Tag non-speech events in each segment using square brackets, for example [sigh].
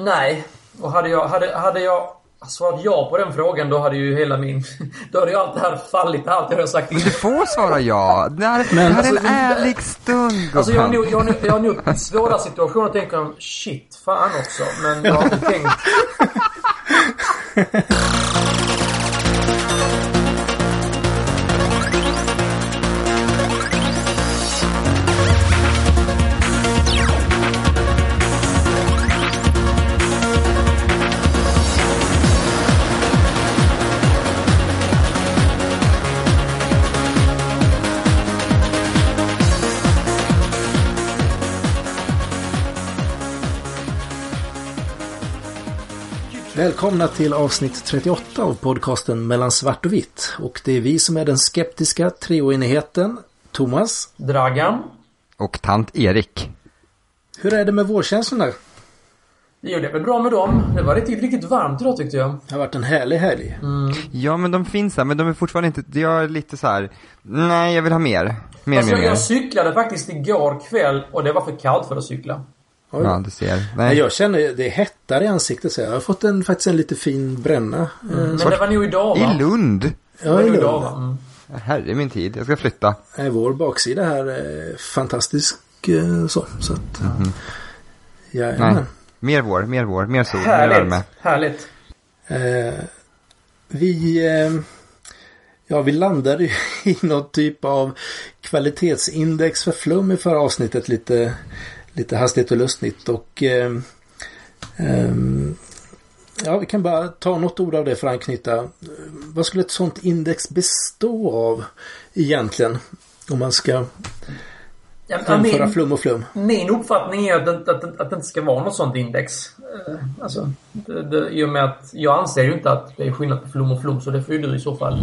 Nej. Och hade jag, hade, hade jag svarat ja på den frågan då hade ju hela min... [laughs] Då hade ju allt det här fallit, allt jag har sagt Men du får svara ja. Det här, det här är Alltså, en det- ärlig stund, Alltså jag har nog, jag har nog, jag har nog svåra situationer tänker jag shit, fan också. Men jag har inte tänkt... [laughs] Välkomna till avsnitt 38 av podcasten Mellan svart och vitt. Och det är vi som är den skeptiska treoenigheten. Thomas, Dragan. Och tant Erik. hur är det med vårkänslorna? Jo, det är väl bra med dem. Det var riktigt, riktigt varmt idag tyckte jag. Det har varit en härlig helg. Ja, men de finns här, men de är fortfarande inte, jag är lite så här. nej, jag vill ha mer. Mer, Alltså, mer, mer. jag cyklade faktiskt igår kväll och det var för kallt för att cykla. Oj. Ja, du ser. Nej. Nej. Jag känner det hettar i ansiktet. Så jag har fått en, faktiskt en lite fin bränna. Eh, Men det var nog idag va? I Lund? Det Ja, i Lund. idag va? Mm. Herre min tid, jag ska flytta. Nej, vår baksida här är fantastisk. eh, Så, så att... Nej. Jajamän. Mer vår, mer vår, mer sol, mer Härligt. värme. Härligt. Eh, vi, eh, ja, vi landade ju [laughs] i någon typ av kvalitetsindex för flum i förra avsnittet lite, lite hastigt och lustigt. Och eh, ehm, ja, vi kan bara ta något ord av det för att anknyta. Eh, Vad skulle ett sånt index bestå av egentligen? Om man ska Ja, min, flum och flum. min uppfattning är att det, att, att det inte ska vara något sånt index. Eh, Alltså, det, det, i och med att jag anser ju inte att det är skillnad på flum och flum så det får ju du i så fall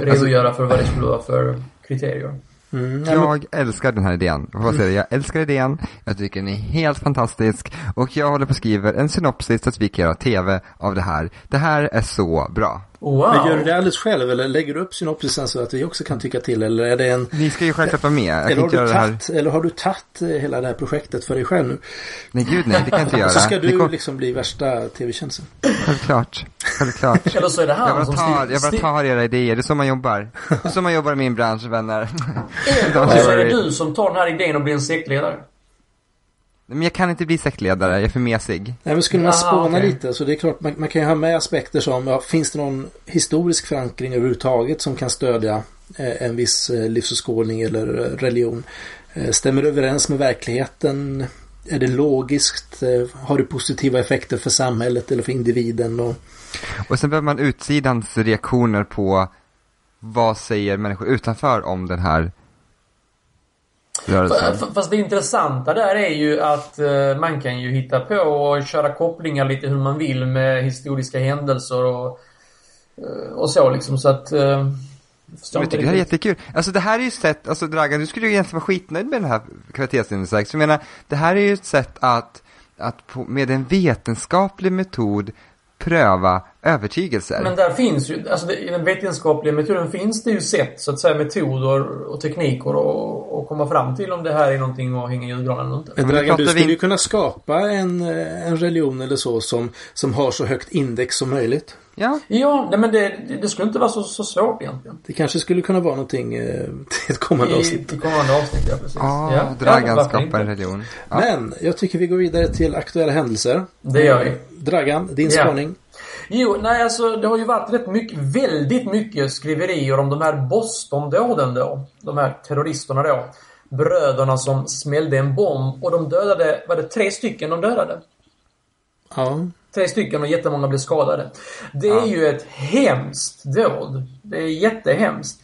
redogöra för vad det skulle vara för kriterier. Mm, nej, men- Jag älskar den här idén. Jag bara säga det, jag älskar idén. Jag tycker den är helt fantastisk. Och jag håller på att skriva en synopsis så att vi kan göra tv av det här. Det här är så bra. Wow! Men gör du det alldeles själv eller lägger du upp synopsisen så att vi också kan tycka till? Eller är det en Ni ska ju självklart vara med. Jag Eller har, du det här. tatt, eller har du tagit eh, hela det här projektet för dig själv nu? Nej gud nej, det kan jag inte [laughs] göra. Så ska du kom- liksom bli värsta tv-tjänsten. Självklart. Självklart. [laughs] Eller så är det Jag han bara som tar, jag bara tar era idéer, det är så man jobbar. Det är så man jobbar i min bransch, vänner. Eller så är det [laughs] du som tar den här idén och blir en sektledare. Men jag kan inte bli sektledare, jag är för mesig. Nej, men skulle man Ah, spåna okej. lite så det är klart man, man kan ju ha med aspekter som ja, finns det någon historisk förankring överhuvudtaget som kan stödja eh, en viss eh, livsåskådning eller eh, religion? Eh, stämmer det överens med verkligheten? Är det logiskt? Eh, har det positiva effekter för samhället eller för individen? Och, Och sen behöver man utsidans reaktioner på vad säger människor utanför om den här Fast det intressanta där är ju att eh, man kan ju hitta på och köra kopplingar lite hur man vill med historiska händelser och, eh, och så liksom så att... Eh, jag tycker det här är jättekul. Alltså det här är ju ett sätt, alltså Dragan, du skulle ju egentligen vara skitnöjd med den här kvalitetsindex. Jag menar, det här är ju ett sätt att, att på, med en vetenskaplig metod pröva övertygelser. Men där finns ju, alltså det, i den vetenskapliga metoden finns det ju sätt, så att säga, metoder och tekniker och, och komma fram till om det här är någonting att hänga i julgranen eller inte. Men Dragan, du pratar vi- skulle ju kunna skapa en, eh, en religion eller så som, som har så högt index som möjligt. Ja, Ja, nej men det, det, det skulle inte vara så, så svårt egentligen. Det kanske skulle kunna vara någonting eh, till ett kommande I, avsnitt. i kommande avsnitt, ja precis. ah, ja, Dragan varför skapar en religion. Ja. Men jag tycker vi går vidare till aktuella händelser. Det gör vi. Dragan, din Ja. spaning. Jo, nej alltså det har ju varit rätt mycket, väldigt mycket skriverier om de här Boston-dåden då. De här terroristerna då. Bröderna som smällde en bomb och de dödade, var det tre stycken de dödade? Ja. Tre stycken och jättemånga blev skadade. Det är ju ett hemskt dåd. Det är jättehemskt.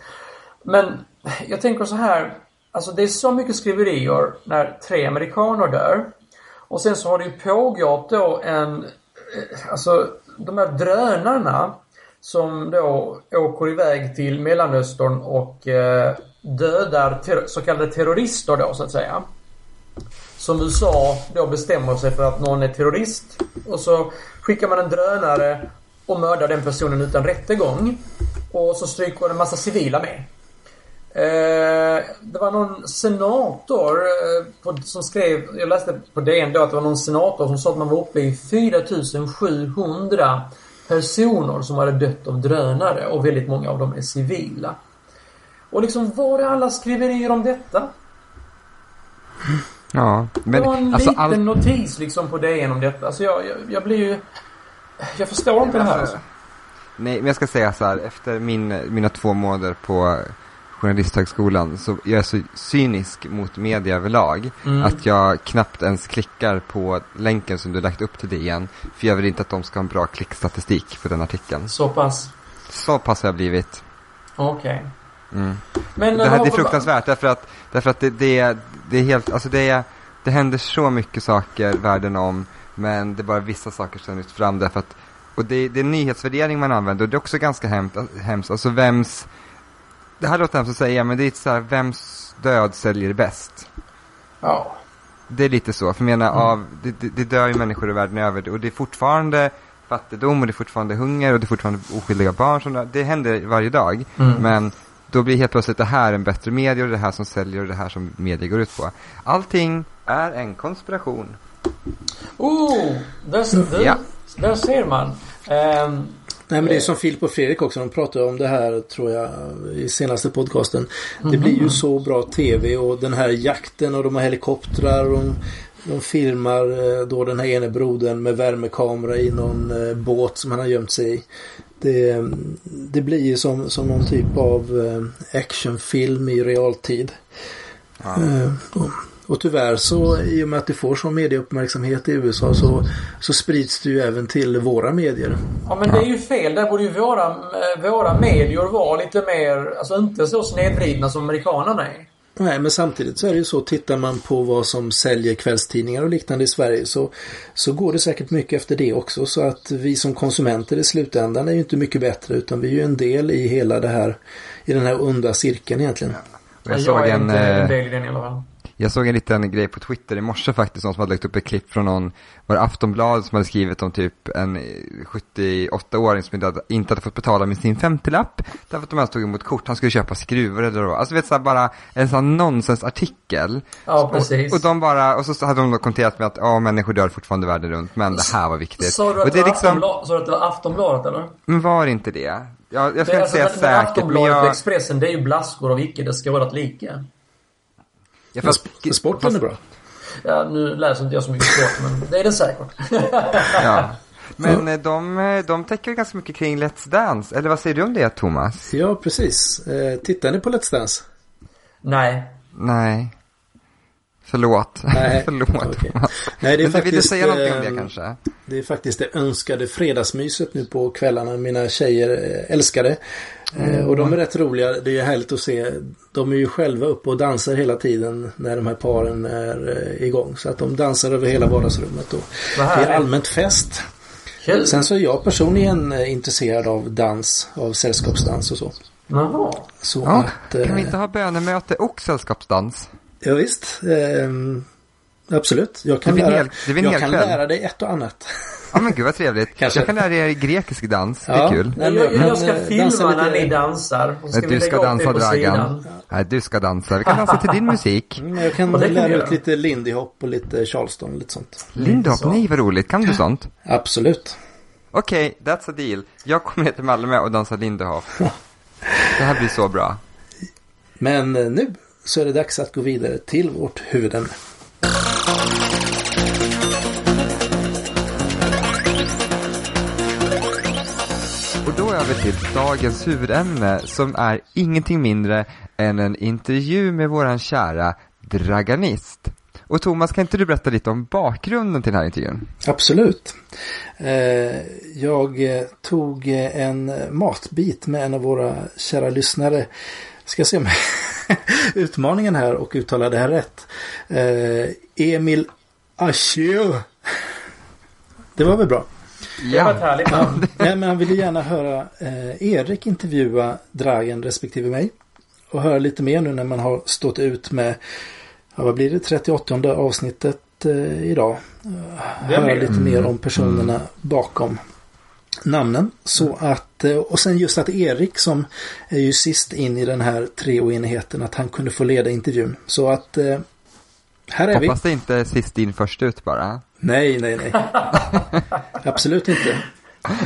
Men jag tänker så här. Alltså det är så mycket skriverier när tre amerikaner dör. Och sen så har det ju pågått då en... eh, Alltså de här drönarna som då åker iväg till Mellanöstern och eh, dödar ter- så kallade terrorister då så att säga som USA då bestämmer sig för att någon är terrorist och så skickar man en drönare och mördar den personen utan rättegång. Och så stryker en massa civila med. Eh, det var någon senator eh, på, som skrev, jag läste på DN då att det var någon senator som sa att man var uppe i 4700 personer som hade dött av drönare och väldigt många av dem är civila. Och liksom, var är alla skriverier om detta? Ja, men det var en alltså liten all... notis liksom på DN om detta. Alltså jag, jag, jag blir ju... Jag förstår inte det här. Alltså. Nej, men jag ska säga så här, efter min, mina två månader på Journalisthögskolan så jag är så cynisk mot media överlag Mm. att jag knappt ens klickar på länken som du lagt upp till DN för jag vill inte att de ska ha en bra klickstatistik på den artikeln. Så pass. Så pass har jag blivit. Okej. Mm. Men... Det här eh, det är fruktansvärt därför att, därför att det, det, är, det är helt, alltså det är, det händer så mycket saker världen om men det är bara vissa saker som lyfts fram därför att, och det, det är nyhetsvärdering man använder och det är också ganska hemskt, hemskt alltså vems, det här låter hemskt att säga men det är så här, vems död säljer bäst? Ja. Det är lite så, för jag menar av, det, det, det dör ju människor i världen över och det är fortfarande fattigdom och det är fortfarande hunger och det är fortfarande oskyldiga barn som. Det händer varje dag. Mm. Men då blir helt plötsligt det här en bättre media och det här som säljer och det här som media går ut på. Allting är en konspiration. Oh! Där, där, Ja. där ser man. Ehm, Nej men det är som Filip och Fredrik också. De pratar om det här tror jag i senaste podcasten. Det blir ju så bra tv och den här jakten och de har helikoptrar. Och de, filmar eh, då den här ene brodern med värmekamera i någon eh, båt som han har gömt sig i. Det, det blir ju som, som någon typ av eh, actionfilm i realtid. Eh, och, tyvärr så i och med att det får sån medieuppmärksamhet i USA så, så sprids det ju även till våra medier. ja men det är ju fel. Där borde ju våra, våra medier vara lite mer, alltså inte så snedvridna som amerikanerna är. Nej, men samtidigt så är det ju så. Tittar man på vad som säljer kvällstidningar och liknande i Sverige så, så går det säkert mycket efter det också. Så att vi som konsumenter i slutändan är ju inte mycket bättre utan vi är ju en del i hela det här, i den här onda cirkeln egentligen. Jag, jag är en, inte en eh, del i den i alla fall. Jag såg en liten grej på Twitter i morse faktiskt, någon som hade lagt upp ett klipp från någon, var det Aftonbladet som hade skrivit om typ en eh, 78-åring som inte hade, inte hade fått betala med sin 50-lapp. Därför att de ens tog emot kort, han skulle köpa skruvar eller vad. Alltså vet så här, bara en sån nonsensartikel. Ja, precis. Och, och de bara, och så hade de då kommenterat med att ja, människor dör fortfarande världen runt, men det här var viktigt. Sa du och att det det liksom, att det var Aftonbladet eller? men var inte det? Jag, jag ska Det inte säga alltså, men säkert, men Aftonbladet och jag... Expressen det är ju blaskor av icke det skådat lika. Men fast, sp- sporten är bra. Ja, nu läser inte jag så mycket sport men det är det säkert. [laughs] Ja. Men eh, de, eh, de täcker ganska mycket kring Let's Dance, eller vad säger du om det Thomas? Ja, precis. Eh, tittar ni på Let's Dance? Nej. Nej. Förlåt. Nej, [laughs] Förlåt. Nej, det är Men du, vill du faktiskt, säga någonting om eh, det kanske? Det är faktiskt det önskade fredagsmyset nu på kvällarna. Mina tjejer eh, älskar det. Eh, Och de är rätt roliga. Det är härligt att se. De är ju själva uppe och dansar hela tiden när de här paren är eh, igång. Så att de dansar över hela vardagsrummet. Och det är allmänt fest. Kul. Sen så är jag personligen eh, intresserad av dans, av sällskapsdans och så. Jaha. Så Ja, att... eh, kan vi inte ha bönemöte och sällskapsdans? Ja, visst. Ehm, absolut. Jag kan, lära, hel- jag kan lära dig ett och annat. Ja men gud vad trevligt. Kanske. Jag kan lära er grekisk dans, det är Ja. kul. Nej, jag, men- jag ska men, filma när ni dansar. Ska du ska dansa Dragan. Nej, du ska dansa. Vi kan dansa till din musik. Mm, Jag kan lära göra. ut lite Lindy Hop och lite Charleston och lite sånt. Lindop, så. nej vad roligt. Kan du sånt? Absolut. Okej, that's a deal. Jag kommer ner till Malmö och dansar Lindy Hop. [laughs] Det här blir så bra. Men eh, nu så är det dags att gå vidare till vårt huvudämne. Och då över till dagens huvudämne som är ingenting mindre än en intervju med våran kära Draganist. Och Thomas, kan inte du berätta lite om bakgrunden till den här intervjun? Absolut. Eh, Jag eh, tog eh, en matbit med en av våra kära lyssnare. Ska se om [laughs] [laughs] utmaningen här och uttala det här rätt. Eh, Emil Asjö. Det var väl bra. Det var ett härligt namn. [laughs] Nej, men han ville gärna höra eh, Erik intervjua Dragen respektive mig. Och höra lite mer nu när man har stått ut med, ja, vad blir det, 38 avsnittet eh, idag. Det höra lite mer om personerna bakom. Namnen. Så att, eh, och sen just att Erik som är ju sist in i den här treoenigheten att han kunde få leda intervjun. Så att eh, här är Hoppas vi. det inte är sist in först ut bara. Nej, nej, nej. [laughs] Absolut inte.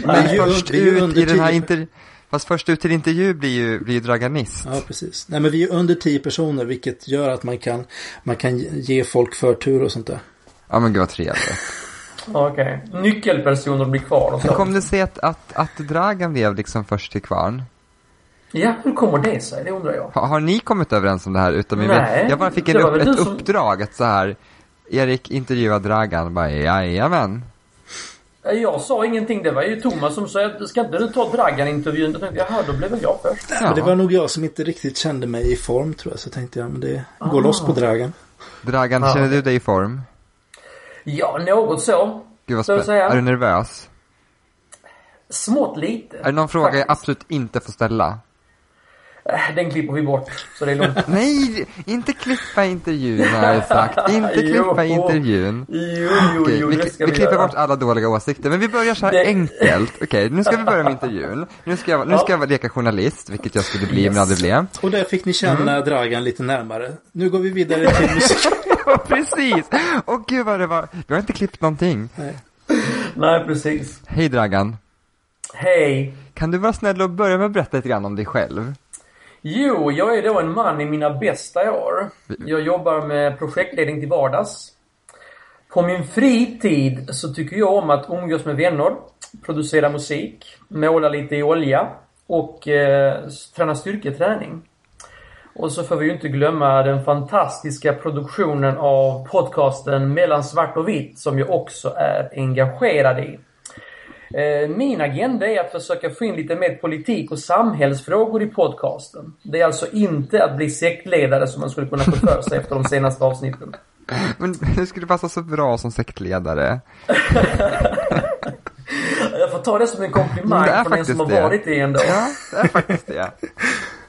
Men ju- först ut i den här tio- inter... Fast först ut till intervju blir ju, blir ju Draganist. Ja, precis. Nej, men vi är under tio personer vilket gör att man kan, man kan ge folk förtur och sånt där. Ja men gud vad trevligt. Okej. Nyckelpersoner blir kvar och Hur så. kom det sig att, att, att Dragan blev liksom först till kvarn? Ja, hur kommer det sig? Det undrar jag. Har, har ni kommit överens om det här? Utan vi Nej, vet, jag bara fick en upp, ett som- uppdrag att så här Erik intervjuar Dragan. Bara, jajamän. Jag sa ingenting. Det var ju Thomas som sa ska inte du ta Dragan-intervjun? Då tänkte jag, jaha, då blev väl jag först. Ja. Men det var nog jag som inte riktigt kände mig i form tror jag. Så tänkte jag, men det går Ah. loss på dragen. Dragan, Ja, känner du dig i form? Ja, något så. Gud vad Så att spännande. säga. Är du nervös? Smått lite. Är det någon fråga jag faktiskt. absolut inte får ställa? Äh, Den klipper vi bort. Så det är lugnt. [laughs] Nej, inte klippa intervjun har jag sagt. [laughs] Inte klippa Jo. intervjun. Jo, jo, Okej, jo, vi, det ska vi vi, klipper göra. bort alla dåliga åsikter, men vi börjar så här Det- enkelt. Okej, nu ska vi börja med [laughs] intervjun. Nu ska jag, nu ska jag leka journalist, vilket jag skulle bli Yes. men aldrig blev. Och där fick ni känna Mm. dragan lite närmare. Nu går vi vidare till musik. Ja, precis! Åh gud vad det var. Vi har inte klippt någonting. Nej, precis. Hej Dragan. Hej. Kan du vara snäll och börja med att berätta lite grann om dig själv? Jo, jag är då en man i mina bästa år. Jag jobbar med projektledning till vardags. På min fritid så tycker jag om att umgås med vänner, producera musik, måla lite i olja och eh, träna styrketräning. Och så får vi ju inte glömma den fantastiska produktionen av podcasten Mellan svart och vitt som jag också är engagerad i. Eh, Min agenda är att försöka få in lite mer politik och samhällsfrågor i podcasten. Det är alltså inte att bli sektledare som man skulle kunna få för sig efter de senaste avsnitten. [laughs] Men du skulle passa så bra som sektledare. [laughs] Jag får ta det som en komplimang från en som har det. varit det ändå. Ja, det är faktiskt det. [laughs]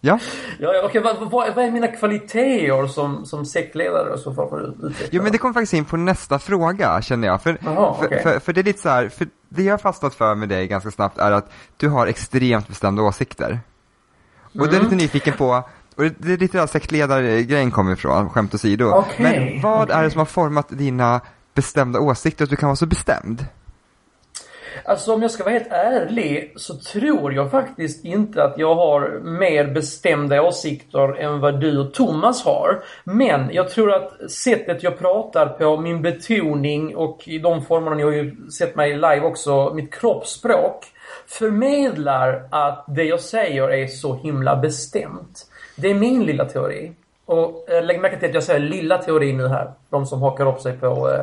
Ja, Ja, okej, vad, vad, vad är mina kvaliteter som, som sektledare och så får jo men det kommer faktiskt in på nästa fråga känner jag. För, Jaha, för, okej. för, för det är lite så här, för det jag har fastnat för med dig ganska snabbt är att du har extremt bestämda åsikter. Och det är Mm. lite nyfiken på, och det, är lite där sektledargrejen kommer ifrån, skämt åsido. Okej, Men vad okej. är det som har format dina bestämda åsikter, att du kan vara så bestämd? Alltså om jag ska vara helt ärlig så tror jag faktiskt inte att jag har mer bestämda åsikter än vad du och Thomas har. Men jag tror att sättet jag pratar på, min betoning och i de formerna ni har ju sett mig live också, mitt kroppsspråk förmedlar att det jag säger är så himla bestämt. Det är min lilla teori. Och äh, lägg märke till att jag säger lilla teori nu här. De som hakar upp sig på, äh,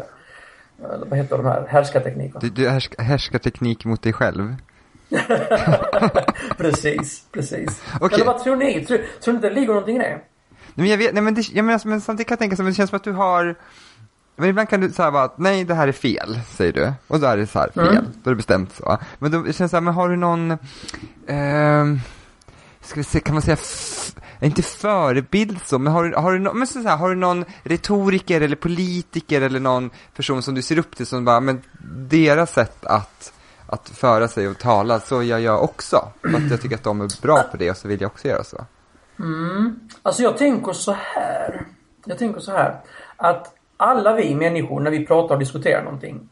eh, vad heter de här, härskartekniker. Du, du härsk, härskar teknik mot dig själv. [laughs] Precis, precis. Okej. Eller vad tror ni? Tror, tror ni inte det ligger någonting i det? Nej, men jag vet, nej men, det, jag menar, men samtidigt kan jag tänka så, men det känns som att du har men ibland kan du säga bara att nej det här är fel, säger du. Och då är det så här fel, Mm. då är det bestämt så. Men då det känns så här, men har du någon, ehm, ska vi se, kan man säga, inte förebild så, men har du, har du, no, men så här, har du någon retoriker eller politiker eller någon person som du ser upp till som bara, men deras sätt att, att föra sig och tala, så gör jag också. För att jag tycker att de är bra på det och så vill jag också göra så. Mm. Alltså jag tänker så här. Jag tänker så här. Att alla vi människor när vi pratar och diskuterar någonting.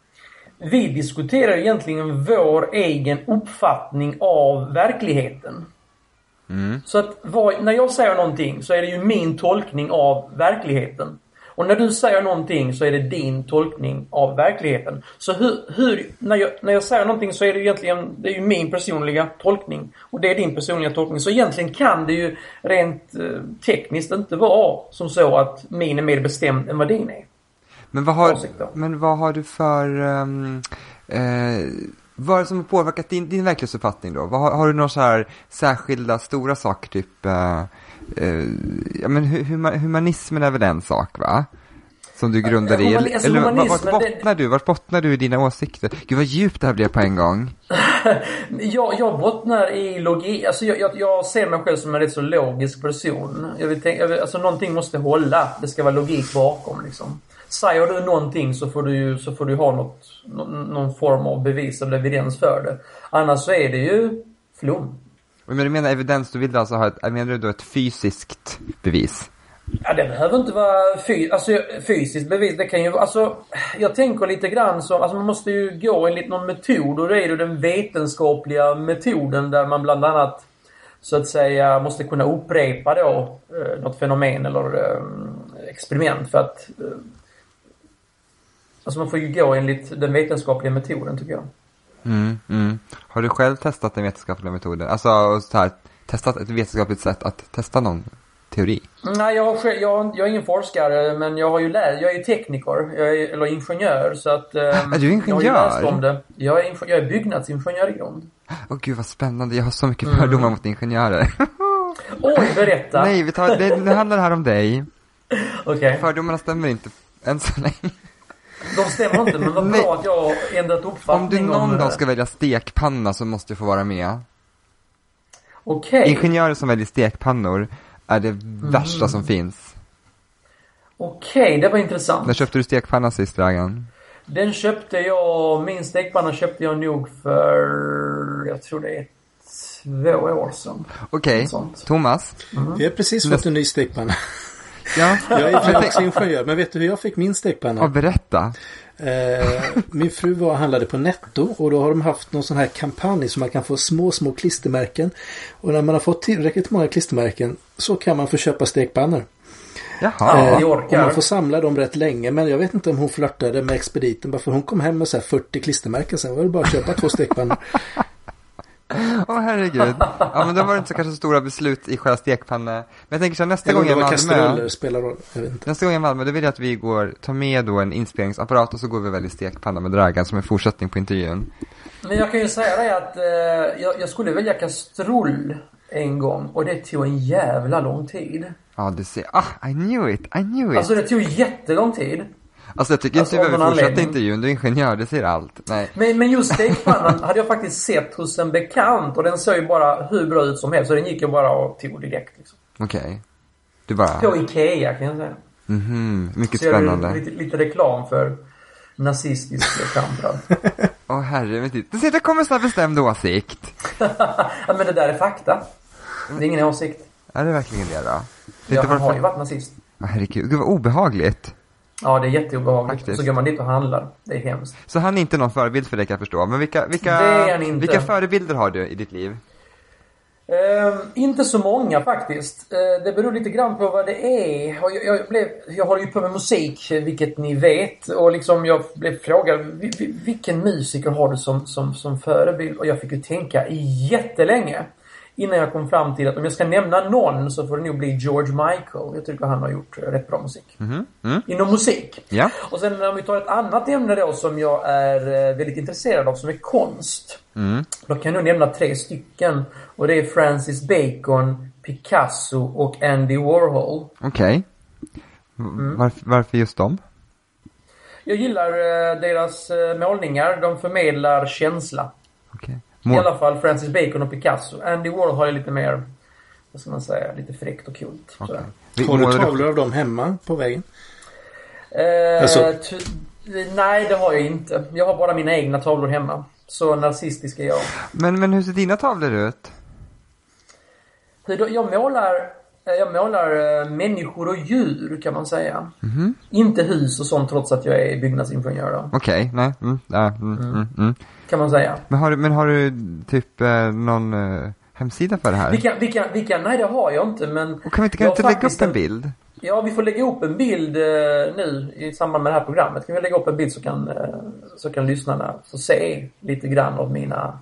Vi diskuterar egentligen vår egen uppfattning av verkligheten. Så att vad, när jag säger någonting så är det ju min tolkning av verkligheten. Och när du säger någonting så är det din tolkning av verkligheten. Så hur, hur när, jag, när jag säger någonting så är det ju egentligen, det är ju min personliga tolkning. Och det är din personliga tolkning. Så egentligen kan det ju rent eh, tekniskt inte vara som så att min är mer bestämd än vad din är. Men vad har, men vad har du för, um, eh, vad är det som har påverkat din, din verklighetsuppfattning då? Vad, har, har du några så här särskilda stora saker, typ, eh, eh, ja men hu- huma, humanismen är väl en sak va? Som du grundar i, humani- eller, alltså eller vart, bottnar du? Vart bottnar du i dina åsikter? Gud vad djupt det här blev på en gång. [laughs] Jag, jag bottnar i logik. Alltså jag, jag, jag ser mig själv som en rätt så logisk person. Jag vill tänka, jag vill, alltså någonting måste hålla. Det ska vara logik bakom liksom. Säger du någonting så får du ju så får du ha något, någon, form av bevis eller evidens för det. Annars så är det ju flum. Men du menar evidens, du vill alltså ha ett, menar du då ett fysiskt bevis? Ja, det behöver inte vara fy, alltså, fysiskt bevis. Det kan ju alltså, jag tänker lite grann som, alltså man måste ju gå enligt någon metod och det är ju den vetenskapliga metoden där man bland annat så att säga måste kunna upprepa då eh, något fenomen eller eh, experiment för att eh, Alltså man får ju gå enligt den vetenskapliga metoden tycker jag. Mm, mm. Har du själv testat den vetenskapliga metoden? Alltså så här, testat ett vetenskapligt sätt att testa någon teori? Nej, jag, har, jag, jag är ingen forskare men jag har ju läst, jag är ju tekniker, jag är, eller ingenjör så att... ehm, Är du Jag har ju ingenjör? läst om det. Jag är, jag är byggnadsingenjör i grund. Åh gud vad spännande, jag har så mycket fördomar mot ingenjörer. [laughs] Oj, berätta! Nej, vi tar, det, nu handlar det här om dig. [laughs] Okej. Fördomarna stämmer inte än så länge. De stämmer inte men vad bra att jag har ändrat Om uppfattning du någon eh, dag ska välja stekpanna så måste du få vara med. Okej. Ingenjörer som väljer stekpannor är det värsta som finns. Okej, det var intressant. När köpte du stekpanna sist, Dragan? Den köpte jag, min stekpanna köpte jag nog för, jag tror det är två år sedan. Okej, sånt. Thomas? Vi har precis fått en ny stekpanna. [laughs] Ja, Jag är också ingenjör, men vet du hur jag fick min ja, stekpanna? berätta. Eh, min fru var och handlade på Netto och då har de haft någon sån här kampanj så man kan få små, små klistermärken. Och när man har fått tillräckligt många klistermärken så kan man få köpa stekpannor. Jaha. Ja. Eh, och man får samla dem rätt länge. Men jag vet inte om hon flörtade med expediten. Bara för hon kom hem med så här 40 klistermärken. Sen var det bara att köpa två stekpannor. Åh herregud. Ja men då var det inte så kanske stora beslut i själva stekpanna. Men jag tänker så här, nästa Eller gång jag är i Malmö. spelar roll. Jag vet inte. Nästa gång jag är i Malmö, då vill jag att vi går, tar med då en inspelningsapparat och så går vi och väljer stekpanna med Dragan som en fortsättning på intervjun. Men jag kan ju säga det att eh, jag, jag skulle välja kastrull en gång och det tog en jävla lång tid. Ja, du ser. Ah, I knew it, I knew it. Alltså Alltså, det tog jättelång tid. Jag tycker alltså, inte vi behöver fortsätta intervjun, du är ingenjör, det säger allt. Nej. Men, men just stekpannan hade jag faktiskt sett hos en bekant och den såg ju bara hur bra ut som helst. Så den gick jag bara och tog direkt liksom. Okej. Du bara, På Ikea kan jag säga. mhm, mycket Så jag spännande. gjorde lite, lite reklam för nazistisk kamprad. [laughs] Åh herre, men titta, se, det kommer sån här bestämd åsikt. [laughs] ja, men det där är fakta. Det är ingen åsikt. Är det verkligen det då? Det Jag inte har ju varit nazist. Herregud, gud vad obehagligt. Ja, det är jätteobehagligt. Faktiskt. Så går man dit och handlar. Det är hemskt. Så han är inte någon förebild för dig kan jag förstå. Men vilka, vilka, vilka förebilder har du i ditt liv? Ehm, inte så många faktiskt. Eh, det beror lite grann på vad det är. Jag, jag, blev, jag håller ju på med musik, vilket ni vet. Och liksom jag blev frågad, "Vi- vi- vilken musiker har du som, som, som förebild? Och jag fick ju tänka jättelänge. Innan jag kom fram till att om jag ska nämna någon så får det nog bli George Michael. Jag tycker han har gjort eh, rätt bra musik. Mhm, mm. Inom musik. Ja. Och sen om vi tar ett annat ämne då som jag är eh, väldigt intresserad av som är konst. Mm. Då kan jag nämna tre stycken. Och det är Francis Bacon, Picasso och Andy Warhol. Okej. Mm. Varför, varför just dem? Jag gillar eh, deras målningar. De förmedlar känsla. Okej. I Må- alla fall Francis Bacon och Picasso. Andy Warhol har ju lite mer, vad ska man säga, lite fräckt och sådär. Vi- Har du tavlor av dem hemma på väggen? Eh, Alltså- nej, det har jag inte. Jag har bara mina egna tavlor hemma. Så narcissistisk är jag. Men, men hur ser dina tavlor ut? Hur då- Jag målar, jag målar eh, människor och djur kan man säga. Mhm. Inte hus och sånt trots att jag är byggnadsingenjör då, Okej, nej. Mm, ja, mm, mm. Mm, kan man säga. Men, har du, men har du typ eh, någon eh, hemsida för det här? Vilka, vilka, vilka, nej det har jag inte men... Och kan vi inte, kan vi inte lägga upp en bild? Ja, vi får lägga upp en bild eh, nu i samband med det här programmet. Kan vi lägga upp en bild så kan, eh, så kan lyssnarna få se lite grann av mina,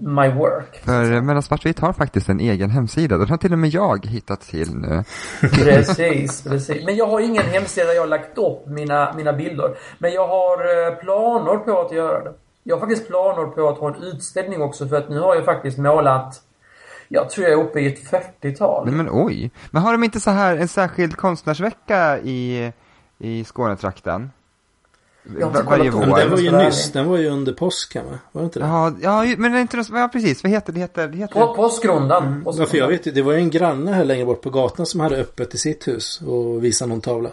my work. För eh, Mellan Svartvitt har faktiskt en egen hemsida. Den har till och med jag hittat till nu. [laughs] Precis, precis. Men jag har ingen hemsida där jag har lagt upp mina, mina bilder. Men jag har eh, planer på att göra det. Jag har faktiskt planer på att ha en utställning också för att nu har jag faktiskt målat jag tror jag är uppe i ett 40-tal. Nej men oj. Men har de inte så här en särskild konstnärsvecka i, i Skånetrakten? Jag har inte Va- varje vår? den var ju nyss. Den var ju under påsken va? Var det inte det? Ja, ja, men det är inte något, ja precis, vad heter det? Heter, det heter... På, påskrundan. Ja, för jag vet ju, det var ju en granne här längre bort på gatan som hade öppet i sitt hus och visade någon tavla.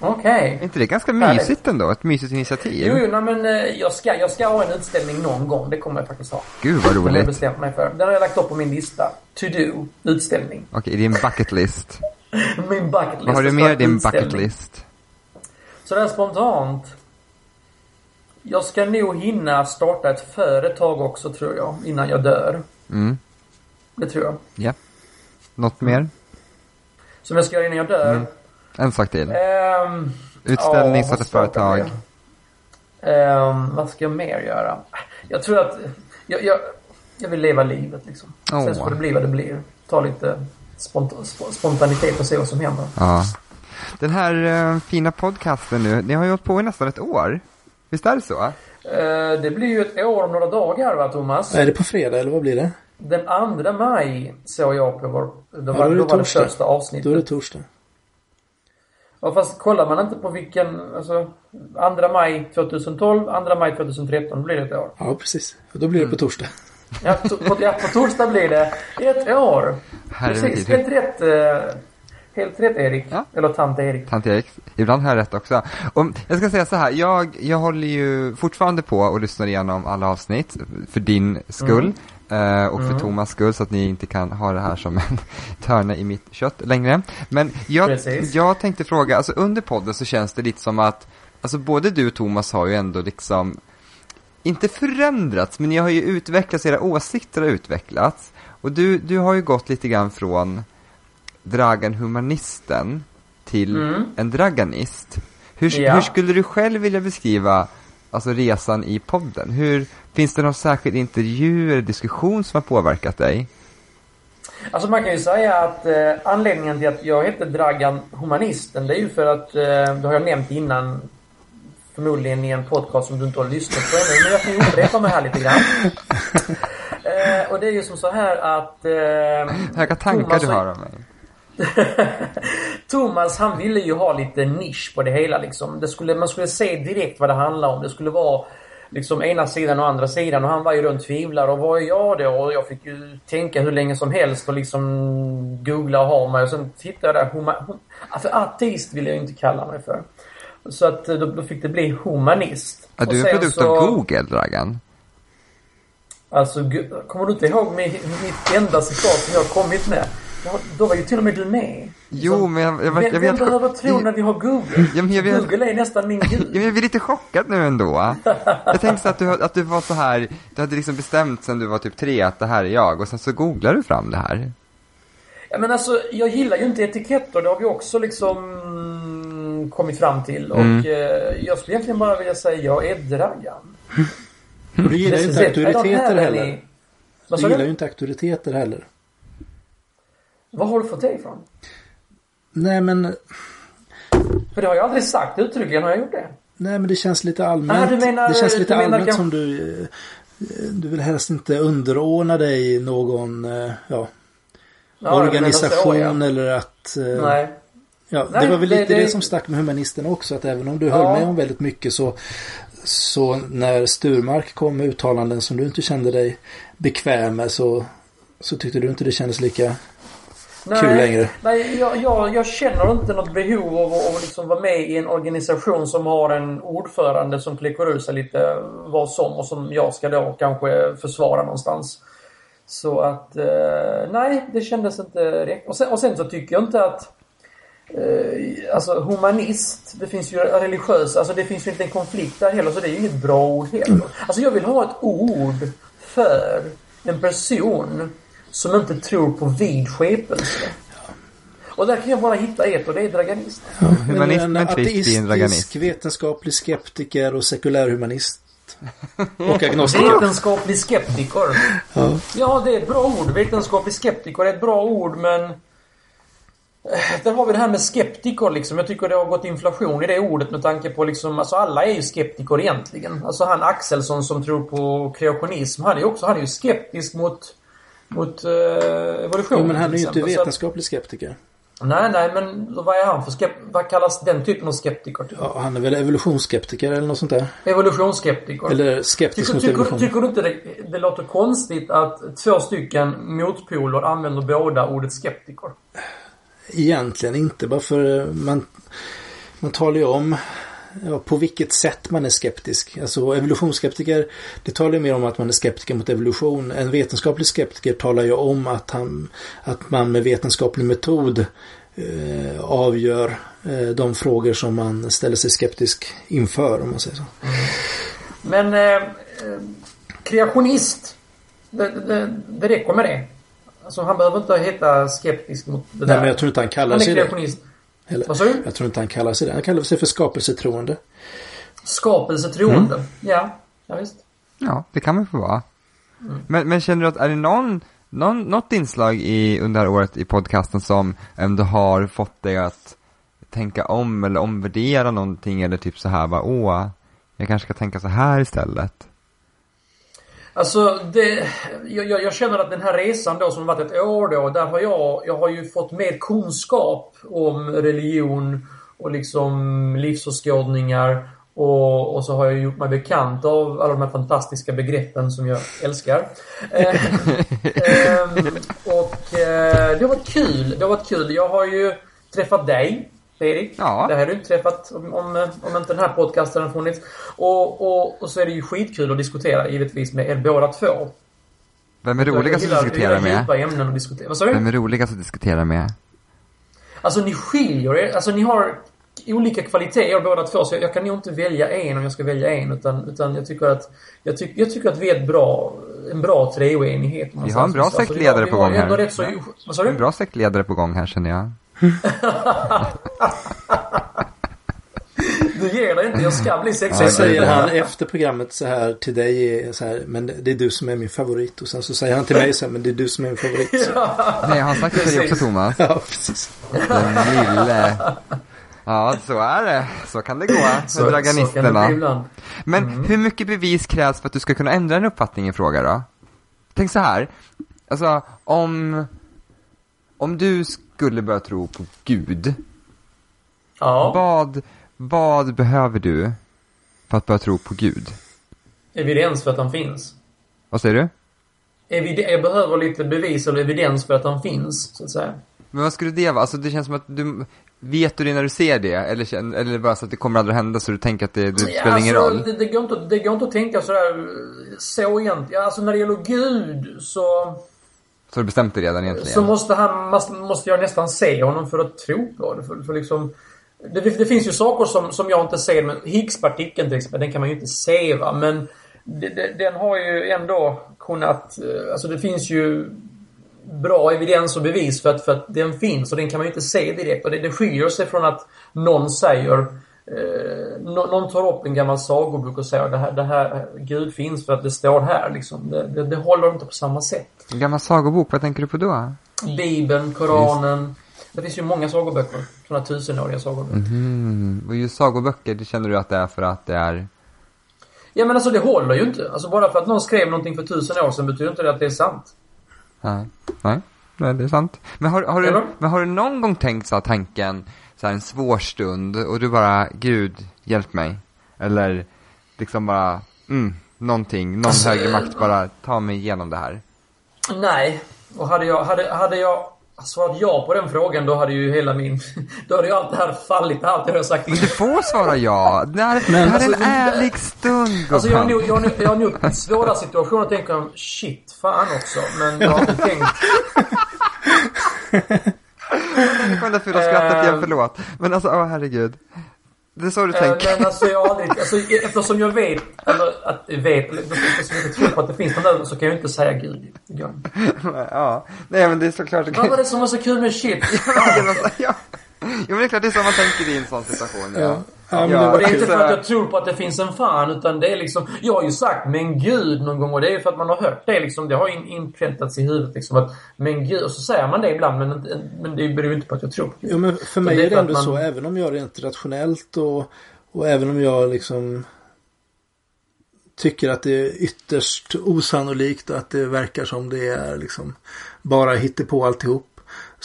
Okej. Är inte det ganska mysigt ändå? Ett mysigt initiativ? Jo, jo, nej, men eh, jag ska, jag ska ha en utställning någon gång. Det kommer jag faktiskt ha. Gud vad Det har jag roligt. bestämt mig för. Den har jag lagt upp på min lista. To do. Utställning. Okej, [laughs] i din bucket list. Min bucket list. Vad har du det mer i din bucket list? Sådär spontant. Jag ska nog hinna starta ett företag också tror jag. Innan jag dör. Mm, Det tror jag. ja. Något mer? Som jag ska göra innan jag dör. Mm. En sak till. Ehm, Utställning, ja, företag. Ehm, vad ska jag mer göra? Jag tror att jag, jag, jag vill leva livet liksom. Åh. Sen får det bli vad det blir. Ta lite spont- sp- spontanitet och se vad som händer. Ja. Den här eh, fina podcasten nu, ni har ju hållit på i nästan ett år. Visst är det så? Eh, det blir ju ett år om några dagar va Thomas? Är det på fredag eller vad blir det? Den 2 maj såg jag på vår... Då då var, är det då var det första Då är avsnittet. det torsdag. Ja, fast kollar man inte på vilken... Alltså 2 maj 2012, 2 maj 2013 blir det ett år. Ja, precis. Och Då blir det på torsdag. Ja, to, på, ja, på torsdag blir det ett år. Herre Precis, helt rätt. eh, helt rätt Erik. Ja. Eller tant Erik. Tant Erik, ibland har jag rätt också. Och jag ska säga så här, jag, jag håller ju fortfarande på och lyssnar igenom alla avsnitt för din skull. eh, Och för Thomas skull så att ni inte kan ha det här som en [laughs] törne i mitt kött längre. Men jag, Precis. jag tänkte fråga, alltså under podden så känns det lite som att, alltså både du och Thomas har ju ändå liksom, inte förändrats, men ni har ju utvecklats, era åsikter har utvecklats. Och du, du har ju gått lite grann från Dragan Humanisten till Mm. en draganist. Hur, Ja. hur skulle du själv vilja beskriva alltså, resan i podden? Hur, finns det någon särskild intervju eller diskussion som har påverkat dig? Alltså man kan ju säga att eh, anledningen till att jag hette Dragan Humanisten, det är ju för att, eh, det har jag nämnt innan, förmodligen i en podcast som du inte har lyssnat på ännu, men jag kan ju upprepa mig här lite grann. [laughs] Eh, och det är ju som så här att... Eh, Vilka tankar Thomas du har om mig? [laughs] Thomas han ville ju ha lite nisch på det hela liksom. Det skulle, man skulle se direkt vad det handlar om. Det skulle vara liksom ena sidan och andra sidan och han var ju då en tvivlare och vad är jag då? Och jag fick ju tänka hur länge som helst och liksom googla och ha mig och sen tittade jag där. Huma, hum, ja, för ateist vill jag inte kalla mig för. Så att eh, då, då fick det bli humanist. Är Och du en sen produkt så- av Google, Dragan? Alltså, kommer du inte ihåg mitt enda citat som jag har kommit med? Ja, då var ju till och med du med. Jo, men jag, jag, jag, jag, vem vet... behöver tro när vi har Google? [laughs] Ja, men jag vet- Google är nästan min [laughs] Ja, gud. men jag blir lite chockad nu ändå. [laughs] Jag tänkte så att du, att du var så här, du hade liksom bestämt sen du var typ tre att det här är jag och sen så googlar du fram det här. Ja, men alltså, jag gillar ju inte etiketter. Det har vi också liksom mm, kommit fram till. Och Mm. eh, jag skulle egentligen bara vilja säga jag är Dragan. Och du gillar ju inte auktoriteter heller. Du gillar ju inte auktoriteter heller. Vad har du fått det ifrån? Nej men, För det har jag aldrig sagt uttryckligen. Har jag gjort det? nej men det känns lite allmänt. Ah, du menar- det känns lite allmänt kanske- som du... eh, Du vill helst inte underordna dig någon eh, ja, Ja, organisation så, ja. eller att... eh, Nej. Ja, Nej, det var väl det- lite det, det- som stack med humanisten också. Att även om du Ja. höll med om väldigt mycket så, så när Sturmark kom med uttalanden som du inte kände dig bekväm med så, så tyckte du inte det kändes lika Nej, kul längre. Nej, jag, jag, jag känner inte något behov av att, liksom vara med i en organisation som har en ordförande som kläcker ur sig lite vad som och som jag ska då kanske försvara någonstans. Så att, eh, nej, det kändes inte rätt. Och sen, och sen så tycker jag inte att eh, Alltså humanist, det finns ju religiös, alltså det finns ju inte en konflikt där heller så det är ju inget bra ord heller. Alltså jag vill ha ett ord för en person som inte tror på vid skepelse. Och där kan jag bara hitta ett och det är draganist. Humanist en med en en draganist. ateistisk, vetenskaplig skeptiker och sekulär humanist. [laughs] Och agnostiker. Vetenskaplig skeptiker. Ja. Ja, det är ett bra ord. Vetenskaplig skeptiker är ett bra ord, men... eh, Där har vi det här med skeptiker liksom. Jag tycker det har gått inflation i det ordet med tanke på liksom, alltså alla är ju skeptiker egentligen. Alltså han Axelsson som tror på kreationism, han är ju också, han är ju skeptisk mot, mot uh, evolution. Jo, men han är ju inte vetenskaplig skeptiker. Nej, nej, men vad är han för skep... Vad kallas den typen av skeptiker? Typ? Ja, han är väl evolutionsskeptiker eller något sånt där. Evolutionsskeptiker. Eller skeptisk Tycker, mot tycker, evolution. tycker du inte det, det låter konstigt att två stycken motpoler använder båda ordet skeptiker? Egentligen inte, bara för eh, man... man talar ju om ja, på vilket sätt man är skeptisk. Alltså evolutionsskeptiker, det talar ju mer om att man är skeptiker mot evolution. En vetenskaplig skeptiker talar ju om att, han, att man med vetenskaplig metod eh, avgör eh, de frågor som man ställer sig skeptisk inför, om man säger så. Men eh, eh, kreationist, det, det, det räcker med det. Alltså han behöver inte heta skeptisk mot det Nej, där. men jag tror inte han kallar sig det. Eller, Vad sa du? Jag tror inte han kallar sig det. Han kallar sig för skapelsetroende. Skapelsetroende? Mm. Ja, ja visst. Ja, det kan man få vara. Mm. Men, men känner du att, är det någon, någon, något inslag i, under det här året i podcasten som ändå har fått dig att tänka om eller omvärdera någonting eller typ så här bara, åh, jag kanske ska tänka så här istället? Alltså, det, jag, jag, känner att den här resan då som har varit ett år då, där har jag, jag har ju fått mer kunskap om religion och liksom livsåskådningar och, och, så har jag gjort mig bekant av alla de här fantastiska begreppen som jag älskar. eh, [laughs] eh, och eh, det har varit kul. Det har varit kul. Jag har ju träffat dig Erik. Ja. Det här har du inte träffat om, om, om inte den här podcasten har funnits. Och, och, och så är det ju skitkul att diskutera givetvis med er båda två. Vem är roligast att diskutera med? ämnen att diskutera. Vad sa du? Vem är roligast att diskutera med? Alltså ni skiljer er. Alltså ni har olika kvaliteter båda två. Så jag kan nog inte välja en om jag ska välja en. Utan, utan jag tycker att jag, tyck, jag tycker att vi är ett bra, en bra treoenighet. Vi har en bra alltså, sektledare alltså, på gång här. Så, vad sa du? En bra sektledare på gång här känner jag. [laughs] [laughs] du ger dig inte, jag ska bli sexig. Så säger han efter programmet så här till dig så här, men det är du som är min favorit. Och sen så säger han till mig så här, men det är du som är min favorit. ja. Nej, han det till dig också Thomas. Ja, precis. Den lille. Ja, så är det. Så kan det gå med draganisterna. Men mm. hur mycket bevis krävs för att du ska kunna ändra en uppfattning i fråga då? Tänk så här. Alltså, om, om du skulle börja tro på Gud. Ja. Vad, vad behöver du för att börja tro på Gud? Evidens för att han finns. Vad säger du? Evid jag behöver lite bevis eller evidens för att han finns, så att säga. Men vad skulle det vara? Alltså det känns som att du, vet du det när du ser det? Eller, eller bara så att det kommer aldrig hända så du tänker att det, det spelar ja, ingen alltså, roll? Det, det, går inte, det går inte att tänka sådär, så egentligen. Alltså när det gäller Gud så så du bestämt dig redan egentligen? Så måste han, måste, måste jag nästan se honom för att tro på det. För, för liksom, det, det, finns ju saker som, som jag inte ser, men Higgspartikeln till exempel, den kan man ju inte se va. Men det, det, den har ju ändå kunnat, eh, alltså det finns ju bra evidens och bevis för att, för att den finns och den kan man ju inte se direkt. Och det, det skiljer sig från att någon säger Eh, någon tar upp en gammal sagobok och säger det här, det här Gud finns för att det står här liksom. Det, det, det håller inte på samma sätt. En gammal sagobok, vad tänker du på då? Bibeln, Koranen. Just. Det finns ju många sagoböcker. Sådana tusenåriga sagoböcker. Mm. Och just sagoböcker, det känner du att det är för att det är? Ja men alltså det håller ju inte. Alltså bara för att någon skrev någonting för tusen år sedan betyder inte det att det är sant. Nej. Nej, Nej det är sant. Men har, har, du, men har du någon gång tänkt så tanken så här, en svår stund och du bara, Gud, hjälp mig. Eller liksom bara, mm, någonting, någon alltså, högre makt bara, ta mig igenom det här. Nej, och hade jag, hade, hade jag svarat ja på den frågan då hade ju hela min... [laughs] Då hade ju allt det här fallit, allt jag har sagt. Men du får svara ja. Det här, Men, det här alltså, är en ärlig stund. Alltså jag har nog, jag har nog, jag har nog svåra situationer att tänka om shit, fan också. Men jag har inte tänkt... Kom det fula skrattet igen, förlåt. Men alltså, åh herregud. Det är så du äh, tänker? Men alltså jag har aldrig, alltså, eftersom jag vet, eller att jag vet, eftersom jag tror på att det finns någon där så kan jag inte säga gud. Ja, nej men det är såklart. Vad var det som var så kul med shit? ja. Jo men det är klart, det är så man tänker i en sån situation. Ja. Ja. Ja, ja, det, det är inte för att jag tror på att det finns en fan utan det är liksom Jag har ju sagt men gud någon gång och det är för att man har hört det liksom. Det har in, inpräntats i huvudet liksom att men gud och så säger man det ibland men, men det beror ju inte på att jag tror på. Jo men för mig är det ändå man... så även om jag rent rationellt och, och även om jag liksom tycker att det är ytterst osannolikt och att det verkar som det är liksom bara på alltihop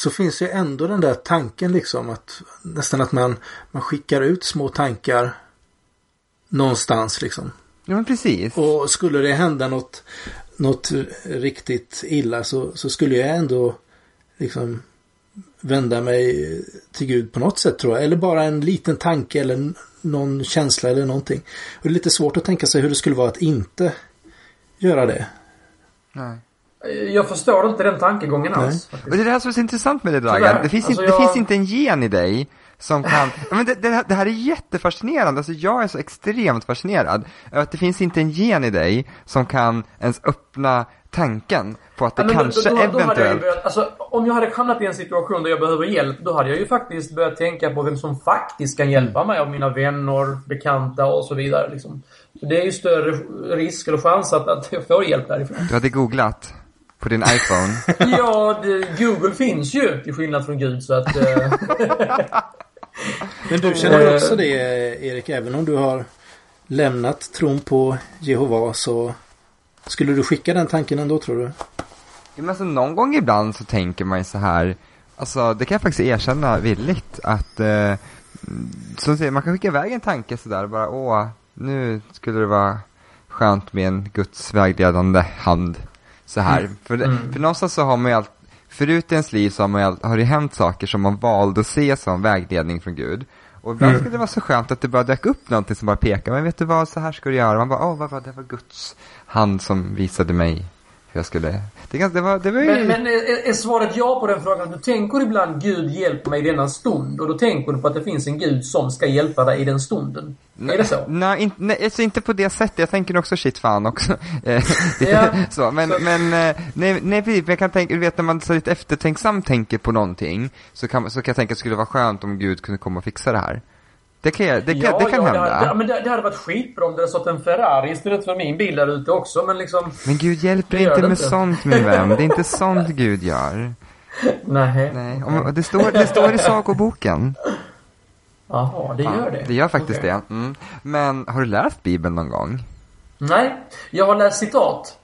så finns ju ändå den där tanken liksom att nästan att man, man skickar ut små tankar någonstans liksom. Ja men precis. Och skulle det hända något, något riktigt illa så, så skulle jag ändå liksom vända mig till Gud på något sätt tror jag. Eller bara en liten tanke eller någon känsla eller någonting. Och det är lite svårt att tänka sig hur det skulle vara att inte göra det. Nej. Jag förstår inte den tankegången Nej. alls. Och faktiskt. det är det här som är så intressant med det. Dragan. Det finns, Alltså, inte, det jag- finns inte en gen i dig som kan, men det, det, här- det här är jättefascinerande, alltså jag är så extremt fascinerad över att det finns inte en gen i dig som kan ens öppna tanken på att det Ja, kanske då, då, då eventuellt börjat, alltså, om jag hade hamnat i en situation där jag behöver hjälp, då hade jag ju faktiskt börjat tänka på vem som faktiskt kan hjälpa mig av mina vänner, bekanta och så vidare. Liksom. Det är ju större risk eller chans att, att jag får hjälp därifrån. du hade googlat på din iPhone. [laughs] ja, det, Google finns ju till skillnad från Gud så att... Eh, [laughs] Men du känner Eh. också det Erik, även om du har lämnat tron på Jehova så skulle du skicka den tanken ändå tror du? Ja, men alltså, någon gång ibland så tänker man ju så här, alltså det kan jag faktiskt erkänna villigt att, eh, som säger, man kan skicka iväg en tanke sådär bara, åh, nu skulle det vara skönt med en Guds vägledande hand så här. För, det, Mm. för någonstans så har man ju allt, förut i ens liv så har man ju all, har det hänt saker som man valde att se som vägledning från Gud. Och ibland Mm. skulle det vara så skönt att det bara dök upp någonting som bara pekar, men vet du vad, så här ska du göra. Man bara, åh, vad var det var Guds hand som visade mig jag skulle. Det, ganska- det var, det var ju... men men är, är svaret ja på den frågan? Du tänker ibland Gud hjälp mig i denna stund och då tänker du på att det finns en Gud som ska hjälpa dig i den stunden. Är det så? Nej, inte, nej alltså inte på det sättet. Jag tänker också shit fan också. [laughs] Eh, Ja, [laughs] så, men, så- men eh, nej, nej, precis, men jag kan tänka, du vet när man så lite eftertänksam tänker på någonting så kan, så kan jag tänka att det skulle vara skönt om Gud kunde komma och fixa det här. Det kan, det kan, det kan ja, hända. Det, hade- ja, men det, det hade varit skitbra om det hade stått en Ferrari istället för min bil där ute också, men liksom... Men Gud hjälper Det gör inte med inte. sånt min vän. Det är inte sånt Gud gör. [laughs] Nej. Nej, om, det, står, det står i sagoboken. Jaha, det gör det. Det gör faktiskt Okej. det. Mm. Men har du läst Bibeln någon gång? Nej, jag har läst citat.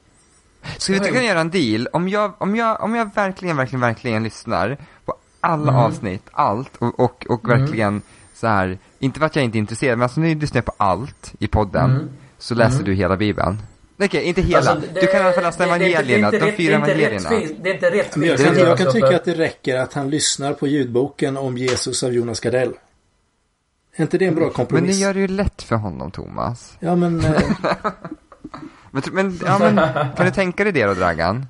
Skulle vi kunna göra en deal? Om jag, om jag, om jag verkligen, verkligen, verkligen lyssnar på alla Mm. avsnitt, allt och, och, och verkligen så här, inte för att jag inte är intresserad, men alltså nu lyssnar jag på allt i podden, Mm. så läser Mm. du hela Bibeln. Okej, inte hela. Alltså, det- du kan i alla fall läsa evangelierna, de rätt- fyra evangelierna. Det är inte rättvist. Men jag kan, jag alltså, kan tycka att det räcker att han lyssnar på ljudboken om Jesus av Jonas Gardell. Är inte det en bra Men det kompromiss? gör det ju lätt för honom, Thomas. Ja men eh, Men, men, ja, men kan du tänka dig det då, Dragan?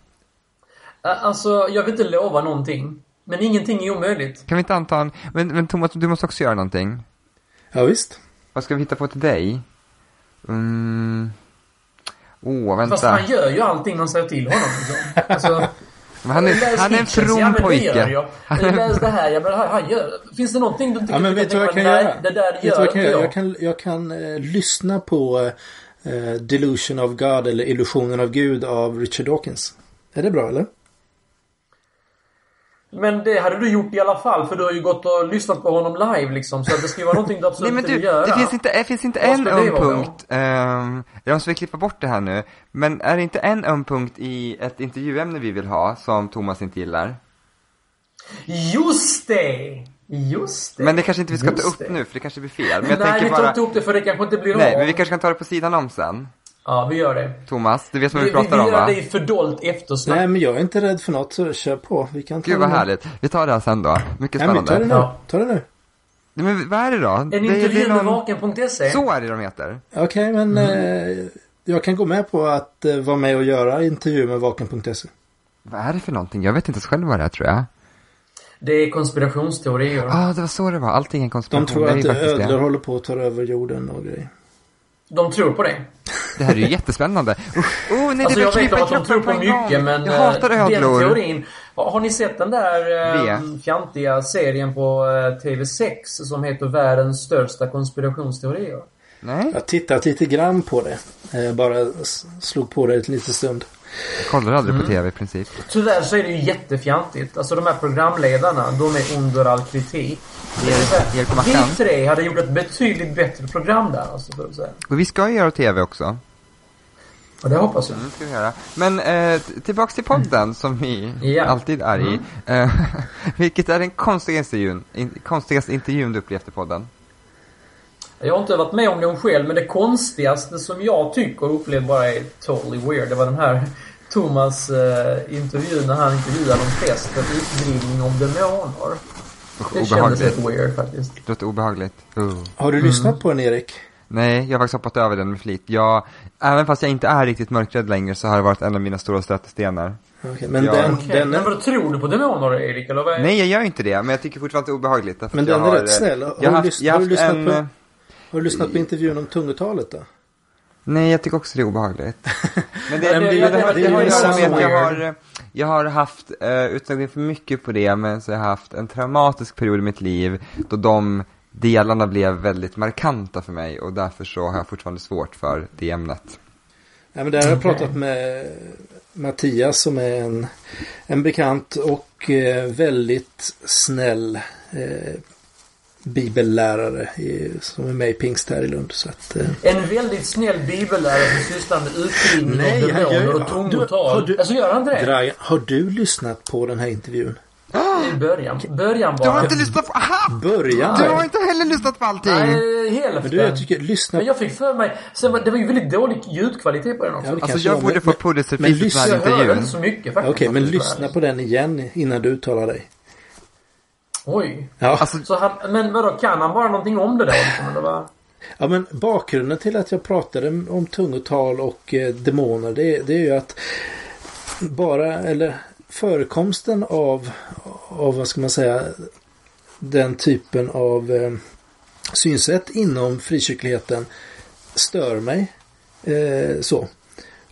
Alltså, jag vill inte lova någonting. Men ingenting är omöjligt. Kan vi inte anta en, men, men Thomas, du måste också göra någonting. Ja visst. Vad ska vi hitta på till dig? Mm. Åh, vänta. Fast han gör ju allting man säger till honom. Liksom. Alltså, han, är, han är en from ja, pojke. gör jag. [laughs] Läs det här, ja, men han, gör... Finns det någonting du inte Ja men vet du vad jag kan nej, göra? det där gör vad jag kan göra? jag. Jag kan, jag kan eh, lyssna på eh, Delusion of God eller Illusionen av Gud av Richard Dawkins. Är det bra eller? Men det hade du gjort i alla fall för du har ju gått och lyssnat på honom live liksom. Så att det ska ju vara någonting du [laughs] absolut Nej men du, göra. det finns inte, det finns inte Vad en öm punkt, um, jag måste klippa bort det här nu, men är det inte en öm punkt i ett intervjuämne vi vill ha som Thomas inte gillar? Just det! Just det. Men det kanske inte vi ska ta Just upp det. nu, för det kanske blir fel. Men jag Nej, vi tar bara, inte upp det för det kanske inte blir nej, av. men vi kanske kan ta det på sidan om sen. Ja, vi gör det. Thomas, du vet vad Vi, vi vi, vi pratar om gör va? det i fördolt eftersnack. Nej men jag är inte rädd för något så kör på. Vi kan ta Gud vad det härligt. Vi tar det här sen då. Mycket Nej men ta det spännande. nu. Ja. Ta det nu. Nej, Men vad är det då? En Det är- intervju det är med någon- Vaken.se. Så är det de heter. Okej men Mm. eh, jag kan gå med på att eh, vara med och göra intervju med Vaken.se. Vad är det för någonting? Jag vet inte ens själv vad det är tror jag. Det är konspirationsteorier. Ja, ah, det var så det var. Allting är en De konspiration. tror det är att ödlor det. håller på att ta över jorden och grejer. De tror på det. Det här är ju [laughs] jättespännande. Usch, oh, nej, Alltså det jag vet att de tror på mycket men Jag eh, hatar den ödlor. teorin. Har ni sett den där eh, fjantiga serien på eh, TV6 som heter Världens största konspirationsteorier? Nej, Jag har tittat lite grann på det. Eh, bara slog på det en liten stund. Jag kollar aldrig Mm. på tv i princip. Tyvärr så är det ju jättefjantigt. Alltså de här programledarna, de är under all kritik. Vi tre hade gjort ett betydligt bättre program där alltså, för att säga. Och vi ska ju göra tv också. Och det hoppas jag. Mm, ska vi göra. Men eh, tillbaks till podden som vi Ja. alltid är i. Mm. Eh, [laughs] vilket är den konstigaste intervjun, in, konstigaste intervjun du upplevt i podden? Jag har inte varit med om det själv, men det konstigaste som jag tycker och upplevt bara är totally weird. Det var den här Thomas eh, intervju när han intervjuade någon präst för utdrivning om demoner. Det kändes lite weird faktiskt. Det låter obehagligt. Uh. Har du lyssnat på den Erik? Nej, jag har faktiskt hoppat över den med flit. Jag, även fast jag inte är riktigt mörkrädd längre så har det varit en av mina stora stötestenar. Okej, men Ja. den, Okej, den, Men är, vadå, tror du på demoner Erik? Eller vad är... Nej, jag gör inte det, men jag tycker fortfarande att det är obehagligt. Men jag den är har, rätt eh, snäll. Har Jag har du haft, lys- jag har du lyssnat en... på- eh, har du lyssnat på intervjun om tungotalet då? Nej, jag tycker också det är obehagligt. Men det, det, det- det, det- det, har ju samma med att jag har, jag har haft, uh, utan att för mycket på det, men så har jag haft en traumatisk period i mitt liv då de delarna blev väldigt markanta för mig och därför så har jag fortfarande svårt för det ämnet. Nej, men där har jag pratat med Mattias som är en, en bekant och eh, väldigt snäll eh, bibellärare i, som är med i Pingst här i Lund. Så att, eh, En väldigt snäll bibellärare som sysslar med utbildning Nej, gör- demoner och du- har tungotal. du- Alltså gör han det? Dragan, har du lyssnat på den här intervjun? I början. Början Du har bara. inte lyssnat på, aha! Början? Du har inte heller lyssnat på allting! Nej, hälften. Men du, jag tycker, lyssna Men jag fick för mig, sen var, det var ju väldigt dålig ljudkvalitet på den också. Ja, Alltså jag borde men- få men- Pulitzerpriset men för den här jag hörde intervjun. inte så mycket faktiskt. Okej, men faktiskt. lyssna på den igen innan du uttalar dig. Oj. Ja. Alltså, Så han, men vadå, kan han bara någonting om det då? Liksom, vad? Ja men bakgrunden till att jag pratade om tungotal och eh, demoner det, det är ju att bara eller förekomsten av, av vad ska man säga den typen av eh, synsätt inom frikyrkligheten stör mig. Eh, så.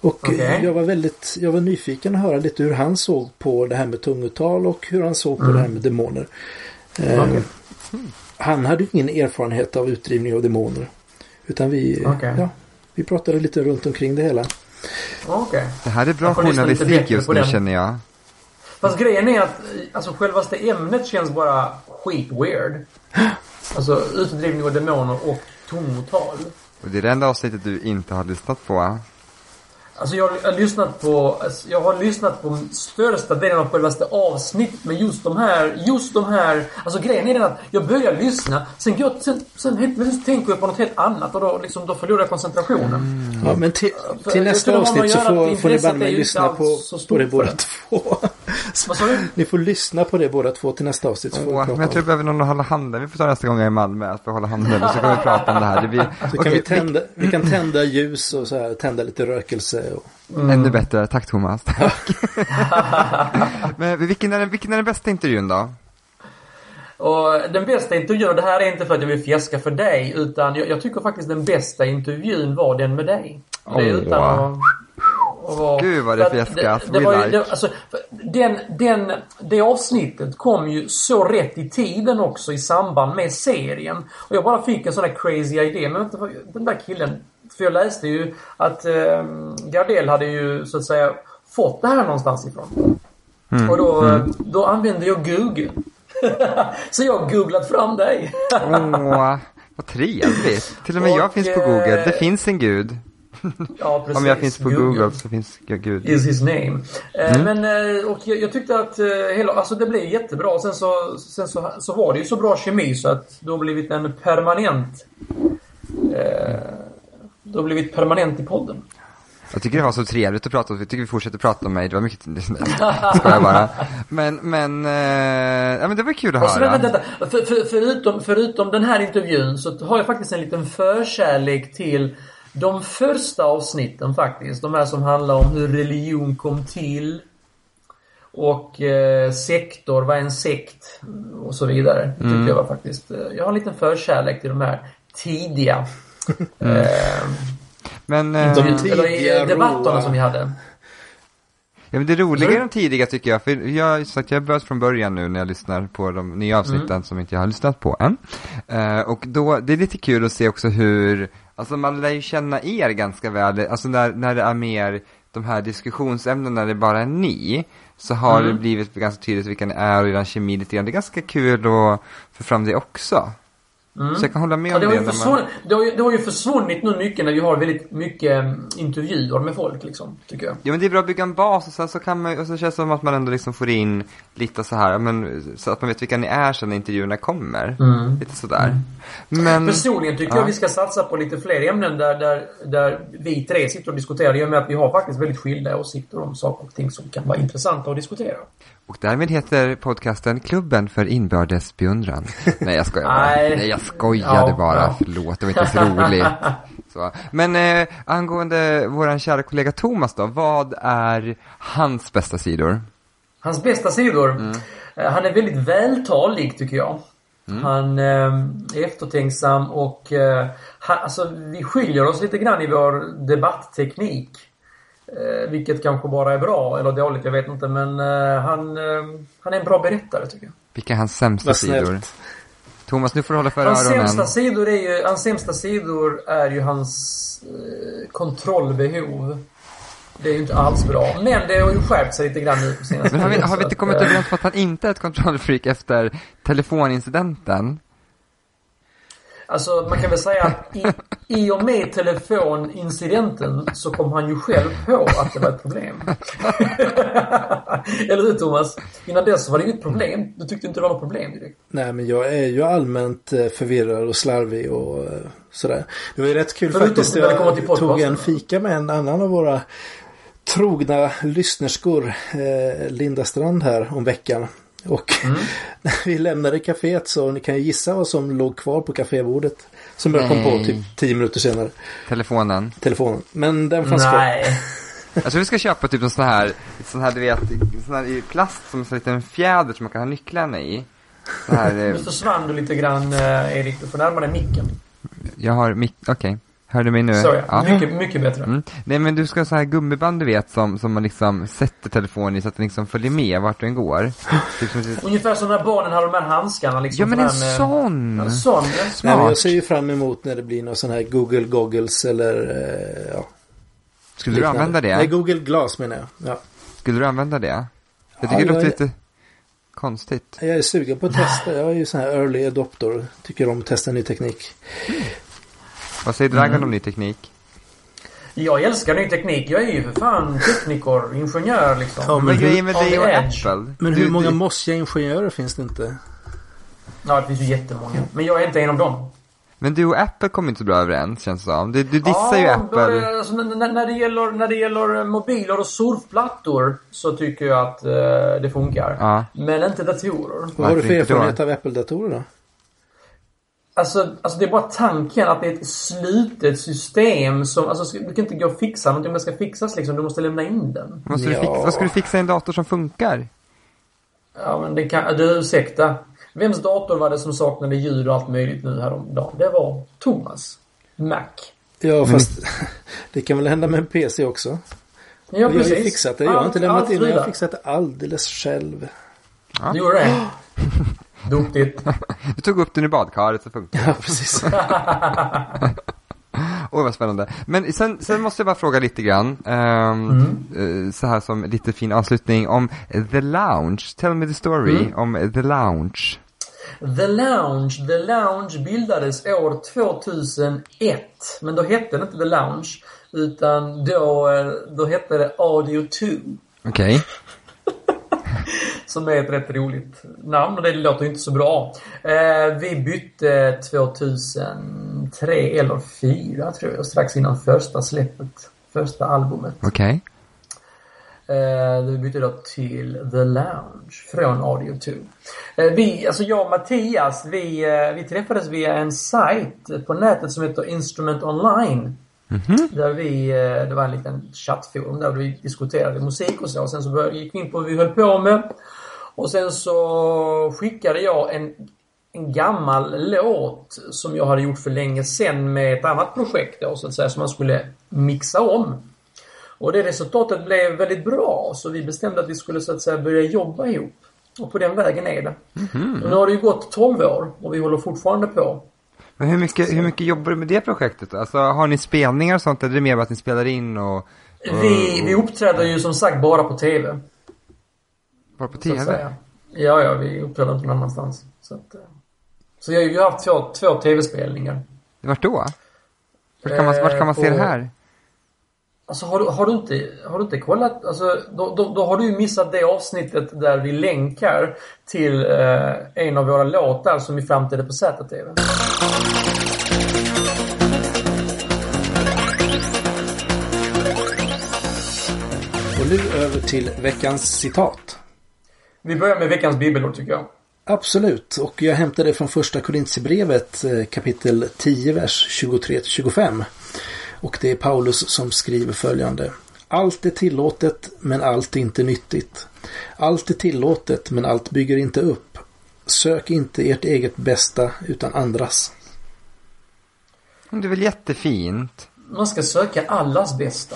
Och Okej. jag var väldigt jag var nyfiken att höra lite hur han såg på det här med tungotal och hur han såg på det här med demoner. Eh, Okej. Han hade ju ingen erfarenhet av utdrivning av demoner. Utan vi, Okej. ja, vi pratade lite runt omkring det hela. Okej. det här är bra journalistik just nu känner jag. Fast grejen är att alltså självaste ämnet känns bara skit weird. Alltså utdrivning av demoner och tungotal. Och det är det enda avsnittet du inte har lyssnat på. Alltså jag har lyssnat på, alltså jag har lyssnat på största delen av självaste avsnitt med just de här, just de här, alltså grejen är den att jag börjar lyssna, sen går jag, sen, sen helt plötsligt tänker jag på något helt annat och då liksom, då förlorar jag koncentrationen. Ja, men till, till nästa avsnitt så får, får ni ju lyssna på, på det båda två. Vad sa du? Ni får lyssna på det båda två till nästa avsnitt. Så vi Åh, men jag tror jag behöver någon att hålla handen. Vi får ta nästa gång jag är i Malmö, att få hålla handen och så kan vi prata om det här. Det blir, Så kan vi, tända, vi kan tända ljus och så här, tända lite rökelse. Och, Ännu bättre, tack Thomas. Tack. Men vilken är, den, vilken är den bästa intervjun då? Och den bästa intervjun, och det här är inte för att jag vill fjäska för dig, utan jag, jag tycker faktiskt den bästa intervjun var den med dig. Och det är Åh. utan att, att vara... Gud, vad det fjäskas. Det, like. det, alltså, den, den, det avsnittet kom ju så rätt i tiden också i samband med serien. Och jag bara fick en sån där crazy idé. Men vänta, den där killen... För jag läste ju att eh, Gardell hade ju så att säga fått det här någonstans ifrån. Mm. Och då, då använde jag Google. [laughs] så jag har googlat fram dig. Åh, vad trevligt. Till och med [laughs] jag Och, finns på eh, Google. Det finns en gud. Ja, precis. Om jag finns på Google, så finns jag gud. Is his name. Eh, Mm. Men, eh, och jag, jag tyckte att eh, hela, alltså det blev jättebra. Sen så, sen så, så var det ju så bra kemi så att det har blivit en permanent eh, det har blivit permanent i podden. Jag tycker det var så trevligt att prata om, jag tycker vi fortsätter prata om mig, det var mycket, [laughs] jag bara. Men, men, eh, ja men det var kul att Och så, höra. vänta, vänta. För, för, förutom, förutom den här intervjun så har jag faktiskt en liten förkärlek till de första avsnitten faktiskt. De här som handlar om hur religion kom till. Och eh, sektor, vad är en sekt? Och så vidare. Det tyckte jag var faktiskt. Eh, jag har en liten förkärlek till de här tidiga eh, Men, eh, De eller, tidiga, eh, debatterna som vi hade. Ja, men det roliga är de tidiga tycker jag, för jag, så att jag har börjat från början nu när jag lyssnar på de nya avsnitten Mm. som inte jag har lyssnat på än. Eh, och då, det är lite kul att se också hur, alltså man lär ju känna er ganska väl, alltså när, när det är mer de här diskussionsämnena när det bara är ni, så har Mm. det blivit ganska tydligt vilka ni är och er kemi lite grann. Det är ganska kul att få fram det också. Så jag kan hålla med Ja, om det, har det. man... det, har ju, det har ju försvunnit nu mycket när vi har väldigt mycket mm, intervjuer med folk liksom, tycker jag. Ja men det är bra att bygga en bas och sen så kan man och så känns det som att man ändå liksom får in lite så här, men, så att man vet vilka ni är sen när intervjuerna kommer. Lite sådär. Men, Personligen tycker Ja. jag vi ska satsa på lite fler ämnen där, där, där vi tre sitter och diskuterar i och med att vi har faktiskt väldigt skilda åsikter om saker och ting som kan vara intressanta att diskutera. Och därmed heter podcasten Klubben för inbördes beundran. [laughs] Nej jag skojar bara. Nej. Jag skojade Ja, bara, ja. förlåt det var inte så roligt. [laughs] Så. Men eh, angående våran kära kollega Thomas då, vad är hans bästa sidor? Hans bästa sidor. Mm. eh, Han är väldigt vältalig tycker jag. Mm. Han eh, är eftertänksam och eh, han, alltså, vi skiljer oss lite grann i vår debattteknik. Eh, vilket kanske bara är bra eller dåligt, jag vet inte. Men eh, han, eh, han är en bra berättare tycker jag. Vilka är hans sämsta sidor? Thomas, nu får du hålla för Hans öronen. sämsta, sidor är ju, hans sämsta sidor är ju hans eh, kontrollbehov. Det är ju inte alls bra. Men det har ju skärpt sig lite grann nu på senaste Men har vi, tiden, har vi inte kommit överens om att han inte är ett kontrollfreak efter telefonincidenten? Alltså man kan väl säga att i, i och med telefonincidenten så kom han ju själv på att det var ett problem. [laughs] Eller hur Thomas? Innan dess så var det inget problem. Du tyckte inte det var något problem direkt. Nej men jag är ju allmänt eh, förvirrad och slarvig och eh, sådär. Det var ju rätt kul Förutom faktiskt. Jag tog en fika med en annan av våra trogna lyssnerskor, eh, Linda Strand här om veckan. Och Mm. [laughs] när vi lämnade kaféet så ni kan ju gissa vad som låg kvar på kafébordet. Som jag kom på typ tio minuter senare. Telefonen. Telefonen. Men den fanns kvar. Nej. Jag [laughs] tror vi ska köpa typ en sån här, sån här du vet, sån här i plast som en sån liten fjäder som man kan ha nycklarna i. [laughs] Så här, Nu försvann du lite grann eh, Erik. Du får närma dig micken. jag har mick, okej. Hör du mig nu? Så ja. Mycket, mycket bättre. Mm. Nej men du ska ha så här gummiband du vet som, som man liksom sätter telefonen i så att den liksom följer med vart den går. [laughs] Typ som, Ungefär som när barnen hade de här handskarna liksom. ja men en med- sån! En sån. Nej, men Smart. jag ser ju fram emot när det blir någon sån här Google Goggles eller eh, ja. Skulle du liknande. använda det? Nej, Google Glas menar jag. Ja. Skulle du använda det? Jag tycker Ja, det låter jag- lite konstigt. Jag är sugen på att testa. Jag är ju sån här early adopter. Tycker om att testa ny teknik. Vad säger Dragon Mm. om ny teknik? Jag älskar ny teknik. Jag är ju för fan tekniker, ingenjör liksom. Ja, Men men grejen med dig och. Apple. Men du, hur många du, mossiga ingenjörer finns det inte? Ja, det finns ju jättemånga. Men jag är inte en av dem. Men du och Apple kommer inte så bra överens känns det som. Du, du dissar ju Ja, Apple. börjar- Alltså, när, när- det gäller, när det gäller mobiler och surfplattor så tycker jag att eh, det funkar. Ja. Men inte datorer. Vad har du för erfarenhet av Apple-datorer då? Alltså, alltså det är bara tanken att det är ett slutet system som... Alltså du kan inte gå och fixa någonting om det ska fixas liksom. Du måste lämna in den. Vad ska, du Ja. fixa, vad ska du fixa i en dator som funkar? Ja men det kan... Du ursäkta. Vems dator var det som saknade ljud och allt möjligt nu häromdagen? Det var Thomas. Mac. Ja, fast [laughs] det kan väl hända med en PC också. Ja jag har ju precis. fixat det. Jag har inte lämnat Allt in det. Jag har fixat det alldeles själv. Du gjorde det? [laughs] Duktigt. Du tog upp den i badkaret så funkar det. Ja, precis. [laughs] Oj vad spännande. Men sen, sen måste jag bara fråga lite grann. ehm, Mm. eh, så här som lite fin avslutning om The Lounge. Tell me the story Mm. om The Lounge. The Lounge. The Lounge bildades år 2001. Men då hette det inte The Lounge. Utan då, eh, då hette det Audio 2. Okej. [laughs] Som är ett rätt roligt namn och det låter ju inte så bra. Eh, vi bytte 2003 eller 2004 tror jag. Strax innan första släppet. Första albumet. Okej. Eh, vi bytte då till The Lounge från Audio 2. Eh, vi, alltså jag och Mattias, vi, eh, vi träffades via en sajt på nätet som heter Instrument Online. Där vi, eh, det var en liten chattforum där vi diskuterade musik och så. Och sen så började, gick vi in på vad vi höll på med. Och sen så skickade jag en, en gammal låt som jag hade gjort för länge sedan med ett annat projekt då så att säga som man skulle mixa om. Och det resultatet blev väldigt bra så vi bestämde att vi skulle så att säga börja jobba ihop. Och på den vägen är det. Och nu har det ju gått 12 år och vi håller fortfarande på. Men hur mycket, hur mycket jobbar du med det projektet då? Alltså har ni spelningar och sånt eller är det mer att ni spelar in och, och Vi, vi uppträder ju som sagt bara på TV. bara på TV? Ja, ja, vi uppträder inte någon annanstans. Så att, eh, Så jag har ju haft två, två tv-spelningar. Vart då? Vart kan man, vart kan man se Eh, det på- här? Alltså har du, har du inte, har du inte kollat? Alltså då, då, då har du ju missat det avsnittet där vi länkar till eh, en av våra låtar som vi framträdde på ZTV. Och nu över till veckans citat. Vi börjar med veckans bibelord tycker jag. Absolut, och jag hämtade från första Korintierbrevet eh, kapitel 10, vers 23-25. Och det är Paulus som skriver följande. Allt är tillåtet, men allt är inte nyttigt. Allt är tillåtet, men allt bygger inte upp. Sök inte ert eget bästa, utan andras. Det är väl jättefint? Man ska söka allas bästa.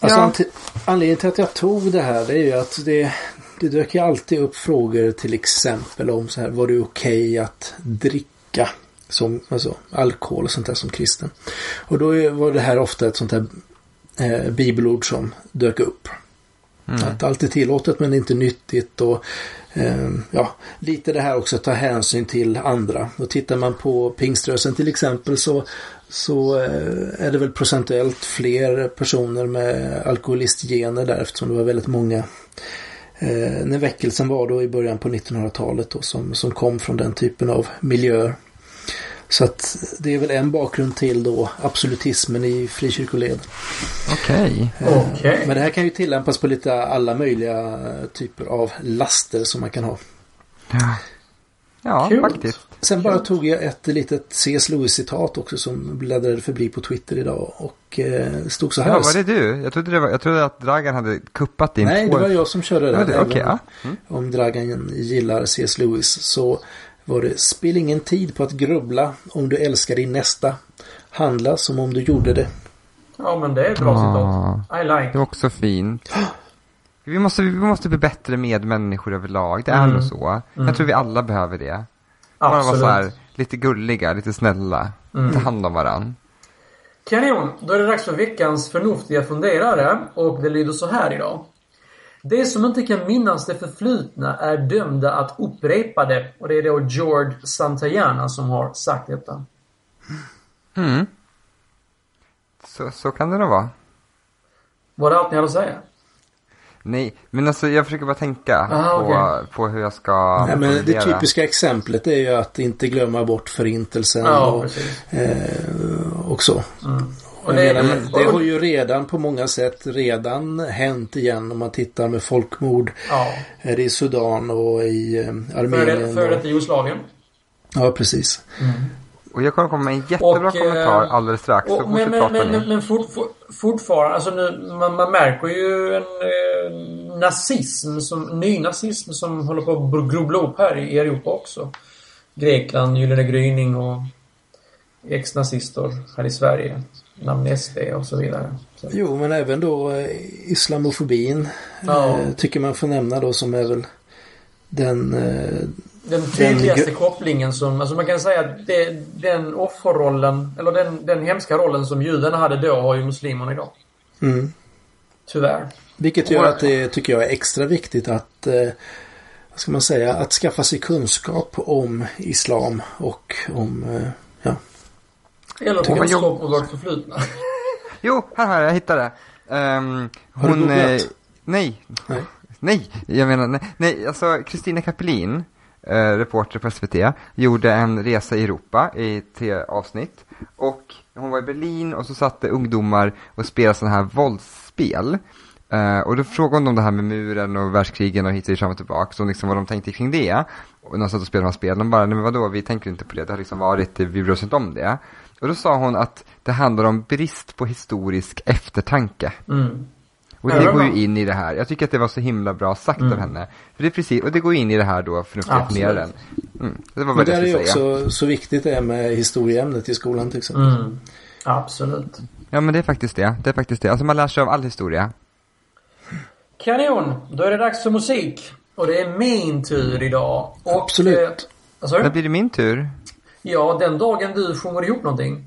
Alltså, Ja. Anledningen till att jag tog det här det är ju att det, det dök ju alltid upp frågor till exempel om så här, var det okej att dricka som, alltså, alkohol och sånt där som kristen. Och då var det här ofta ett sånt här eh, bibelord som dök upp. Att allt är tillåtet men inte nyttigt och eh, ja, lite det här också att ta hänsyn till andra. Och tittar man på pingströrelsen till exempel så, så eh, är det väl procentuellt fler personer med alkoholistgener där eftersom det var väldigt många eh, när väckelsen var då i början på 1900-talet då, som, som kom från den typen av miljöer. Så att det är väl en bakgrund till då absolutismen i frikyrkoled. Okej. Okej. Men det här kan ju tillämpas på lite alla möjliga typer av laster som man kan ha. Ja, ja Kul. faktiskt. Sen bara tog jag ett litet C.S. Lewis-citat också som bläddrade förbi på Twitter idag och eh, det stod så här. Ja, var det du? Jag trodde, det var, jag trodde att Dragan hade kuppat din Nej, det var jag som körde det- även Okej, ja. Mm. Om Dragan gillar C.S. Lewis så var det Spill ingen tid på att grubbla om du älskar din nästa. Handla som om du gjorde det. Ja men det är ett bra Ah. citat. I like. Det är också fint. Vi måste, vi måste bli bättre medmänniskor överlag. Det är Mm. nog så. Jag tror vi alla behöver det. Bara vara Absolut. så här, lite gulliga, lite snälla. Mm. Ta hand om varandra. Kanon! Då är det dags för veckans förnuftiga funderare och det lyder så här idag. Det som inte kan minnas det förflutna är dömda att upprepa det. Och det är då George Santayana som har sagt detta. Mm. Så, så kan det nog vara. Var det allt ni hade att säga? Nej, men alltså jag försöker bara tänka Ah, på, okej. på hur jag ska Nej, men det typiska exemplet är ju att inte glömma bort förintelsen Ja, och, eh, och så. Och det, menar, men det har ju redan på många sätt redan hänt igen om man tittar med folkmord. Ja. Är det i Sudan och i eh, Armenien. före detta Jugoslavien. ja, precis. Och jag kommer komma med en jättebra Och, eh, kommentar alldeles strax. så Och, men men, men, men fort, fort, fortfarande, alltså nu, man, man märker ju en eh, nazism, som, nynazism som håller på att grubbla upp här i Europa också. Grekland, Gyllene gryning och ex-nazister här i Sverige. Namn SD och så vidare. Så. Jo, men även då eh, islamofobin Ja. eh, tycker man får nämna då som är väl den eh, Den tydligaste Den- kopplingen som, alltså man kan säga att det, den offerrollen, eller den, den hemska rollen som judarna hade då har ju muslimerna idag. mm. Tyvärr. Vilket gör att det tycker jag är extra viktigt att eh, vad ska man säga, att skaffa sig kunskap om islam och om eh, ja, Eller kunskap om vårt förflutna. [laughs] Jo, här har jag, jag hittade det. Ehm, Har du hon... eh, nej. Nej. Nej, jag menar, nej, nej alltså Kristina Kapelin, eh, reporter på SVT, gjorde en resa i Europa i ett avsnitt. Och hon var i Berlin och så satt det ungdomar och spelade sådana här våldsspel. Eh, och då frågade hon om det här med muren och världskrigen och hit och fram och tillbaka, så liksom vad de tänkte kring det. Och när de satt och spelade de här spelen, de bara, nej men vadå, vi tänker inte på det, det har liksom varit, vi bryr oss inte om det. Och då sa hon att det handlar om brist på historisk eftertanke. Mm. Och det det går ju in i det här. Jag tycker att det var så himla bra sagt Mm. av henne. För det är precis, och det går in i det här då funderaren. Mm. Det var vad jag är ju skulle säga. också så viktigt det är med historieämnet i skolan till exempel. Mm. Absolut. Ja men det är faktiskt det. Det är faktiskt det. Alltså man lär sig av all historia. Kanon! Då är det dags för musik. Och det är min tur idag. Och, Absolut. Eh, vad sa När blir det min tur? Ja, den dagen du sjunger ihop någonting.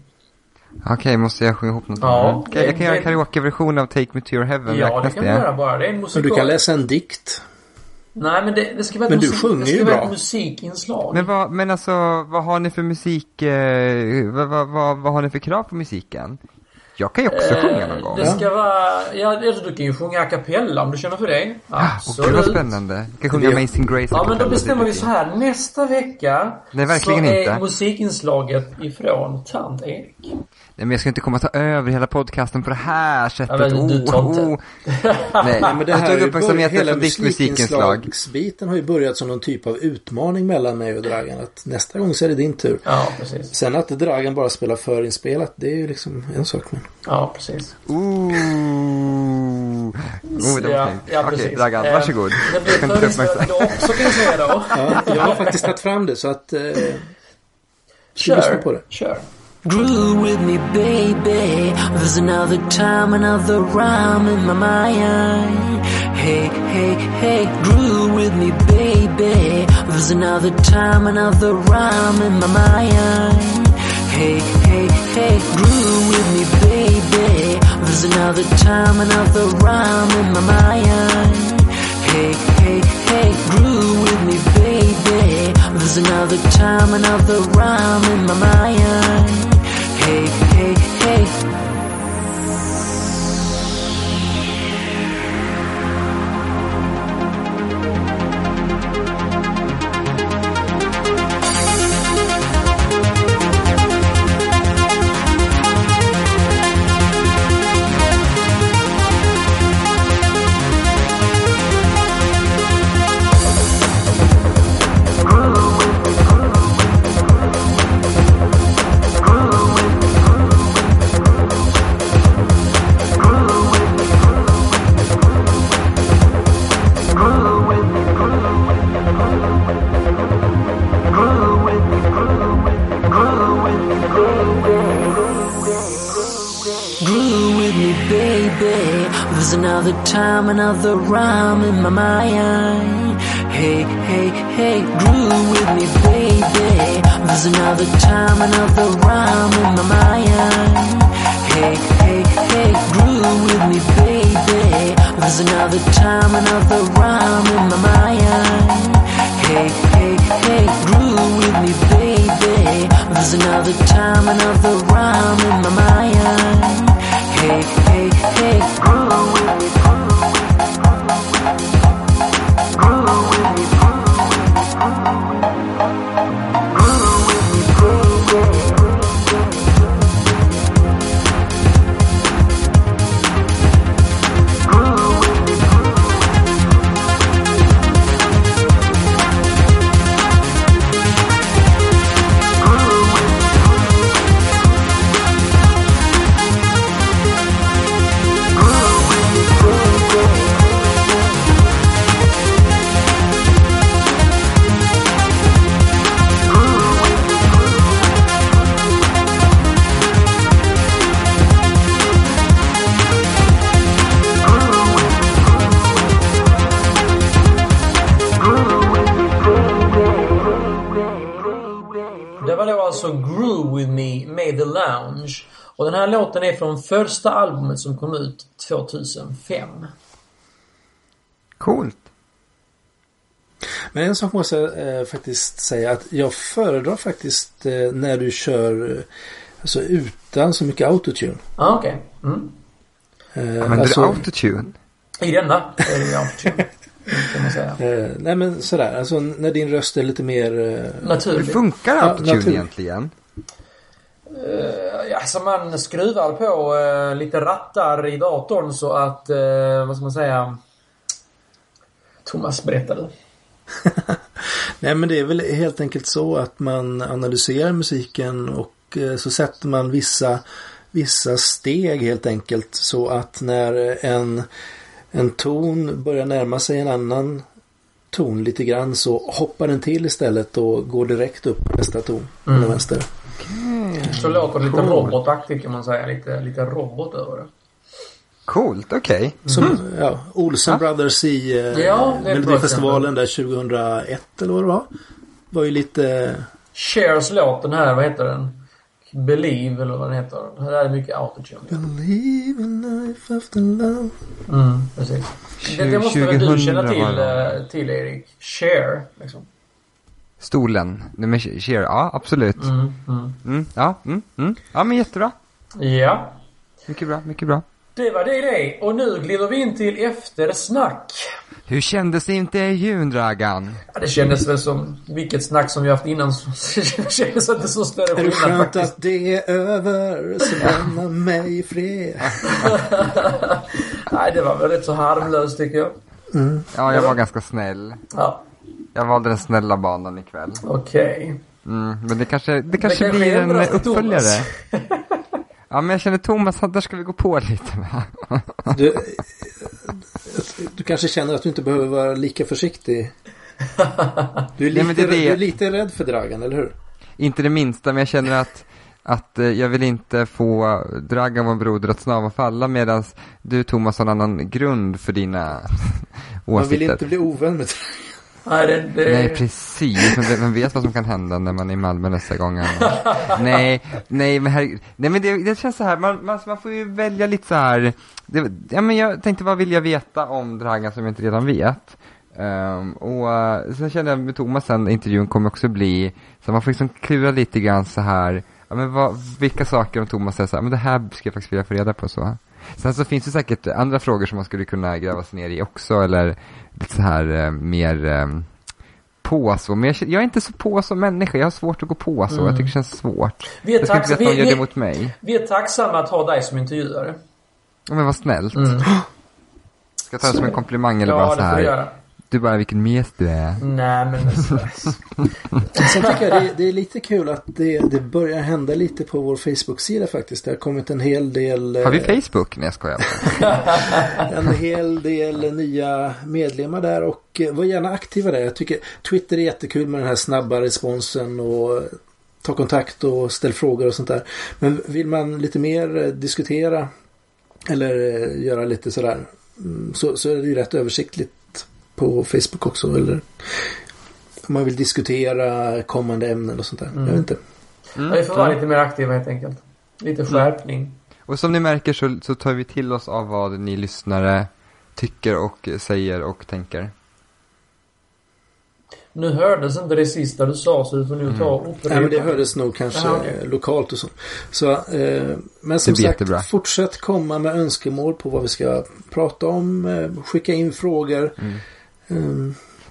Okej, måste jag sjunga ihop någonting? Ja. Okej, jag kan göra en karaokeversion av Take Me To Your Heaven. Ja, det kan du göra bara. Det är en Men musikal. du kan läsa en dikt. Nej, men det, det ska vara ett, Men du musik, det ska vara ett musikinslag. Men, vad, men alltså, vad har ni för musik, eh, vad, vad, vad, vad har ni för krav på musiken? Jag kan ju också sjunga någon gång. Eh, Det ska vara... Ja, du kan ju sjunga a cappella om du känner för det. Åh gud vad spännande. Jag kan sjunga Det- Amazing Grace. Ja, men då bestämmer vi så här. Nästa vecka Nej, verkligen så är inte. musikinslaget ifrån Tant Erik. Nej men jag ska inte komma och ta över hela podcasten på det här sättet. Ja, men du tar inte- oh. [laughs] Nej, Nej, men det jag här tog är ju uppmärksamheten från ditt musikinslag. musikinslagsbiten har ju börjat som någon typ av utmaning mellan mig och Dragan. Att nästa gång så är det din tur. Ja, precis. Sen att Dragan bara spelar förinspelat, det är ju liksom en sak. Men... Ja, precis. Ooh. Oh, det var ja, fint. ja, Okej, precis. Dragan, Eh, varsågod. Det blir förinspelat också kan jag säga då. Ja, jag har faktiskt tagit fram det så att... Eh, Kör. det. Kör. Groove with me, baby. There's another time, another rhyme in my mind. Hey, hey, hey, groove with me, baby. There's another time, another rhyme in my mind. Hey, hey, hey, groove with me, baby. There's another time, another rhyme in my mind. Hey, hey, hey, groove with me, baby. There's another time, another rhyme in my mind. Hey, hey, hey. Another time, another rhyme in my mind. Hey, hey, hey, groove with me, baby. There's another time, another rhyme in my mind. Hey, hey, hey, groove with me, baby. There's another time, another rhyme in my mind. Hey, hey, hey, groove with me, baby. There's another time, another rhyme in my mind. Hey, hey, hey, groove här låten är från första albumet som kom ut 2005. Coolt. Men en sak måste jag eh, faktiskt säga att jag föredrar faktiskt eh, när du kör eh, alltså utan så mycket autotune. Ja, ah, okej. Mm. Eh, Använder alltså, du autotune? I denna är det ju autotune. [laughs] Kan man säga. eh, nej men sådär, alltså när din röst är lite mer... Eh, Hur Naturligt. funkar Ja, autotune naturligt. Egentligen? Ja, så man skruvar på eh, lite rattar i datorn så att, eh, vad ska man säga? Thomas, berätta du. [laughs] Nej men det är väl helt enkelt så att man analyserar musiken och så sätter man vissa, vissa steg helt enkelt så att när en, en ton börjar närma sig en annan ton lite grann så hoppar den till istället och går direkt upp på nästa ton. Mm. På vänster. Så låter det lite Cool. robotaktigt kan man säga. Lite, lite robot över det. Coolt, okej. Som ja, Olsen Brothers i eh, Ja, Melodifestivalen där 2001 eller vad det var. Var ju lite... Chers låt, den här, vad heter den? Believe eller vad den heter. Det här är mycket autotune. Believe in life after love. Mm, precis. Det, det måste väl du 2000 känna till, eh, till Erik? Share, liksom. Stolen. Nej, men Cher, ja absolut. Mm, mm. Mm, ja, mm, mm. ja men jättebra. Ja. Mycket bra, mycket bra. Det var det det. Och nu glider vi in till eftersnack. Hur kändes intervjun, Dragan? Ja, det kändes väl som vilket snack som vi haft innan. så [laughs] Det kändes inte så större Är det skillnad skönt faktiskt. att det är över så lämna mig i fred. [laughs] Nej, det var väl rätt så harmlöst tycker jag. Ja, jag var ganska snäll. Ja, Jag valde den snälla banan ikväll. okej. Mm, men det kanske, det kanske kanske blir är en för uppföljare. [laughs] Ja, men jag känner Thomas, där ska vi gå på lite med. [laughs] Du, du kanske känner att du inte behöver vara lika försiktig. [laughs] Du är lite, Nej, det är det- du är lite rädd för Dragan, eller hur? Inte det minsta, men jag känner att, att eh, jag vill inte få Dragan, vår broder, att snava falla medan du Thomas har en annan grund för dina Man vill åsikter. inte bli ovän med Nej, det, det... Nej, precis. Men vem vet vad som kan hända när man är i Malmö nästa gång? nej, nej, men, här, nej, men det, det känns så här, man, man, man får ju välja lite så här. Det, ja, men jag tänkte, vad vill jag veta om Dragan som jag inte redan vet? Um, och uh, sen kände jag med Thomas sen, intervjun kommer också bli, så man får liksom klura lite grann så här, ja, men vad, vilka saker om Thomas säger så här, men det här ska jag faktiskt vilja få reda på så. Sen så finns det säkert andra frågor som man skulle kunna gräva sig ner i också, eller lite så här eh, mer eh, på så. Men jag, jag är inte så på som människa, jag har svårt att gå på så. Jag tycker det känns svårt. Vi är jag skulle inte tacksa- veta om vi- gör vi- det mot mig. Vi är tacksamma att ha dig som intervjuare. Ja, men vad snällt. Mm. [gasps] Ska jag ta det som en komplimang eller ja, bara så här. Du bara, vilken mes du är. Nej, [laughs] men... Sen tycker jag det, det är lite kul att det, det börjar hända lite på vår Facebook-sida faktiskt. Det har kommit en hel del... Har vi eh, Facebook? Nej, jag skojar. [laughs] En hel del nya medlemmar där och eh, var gärna aktiva där. Jag tycker Twitter är jättekul med den här snabba responsen och ta kontakt och ställ frågor och sånt där. Men vill man lite mer eh, diskutera eller göra lite sådär mm, så, så är det ju rätt översiktligt på Facebook också. Eller om man vill diskutera kommande ämnen och sånt där. Jag vet inte. Mm. Vi får vara lite mer aktiva helt enkelt. Lite skärpning. Och som ni märker så, så tar vi till oss av vad ni lyssnare tycker och säger och tänker. Nu hördes inte det sista du sa så du får nog ta och upprepa. Nej, men det hördes nog kanske eh, lokalt och så. så eh, men som sagt, jättebra. fortsätt komma med önskemål på vad vi ska prata om. Eh, skicka in frågor. Mm,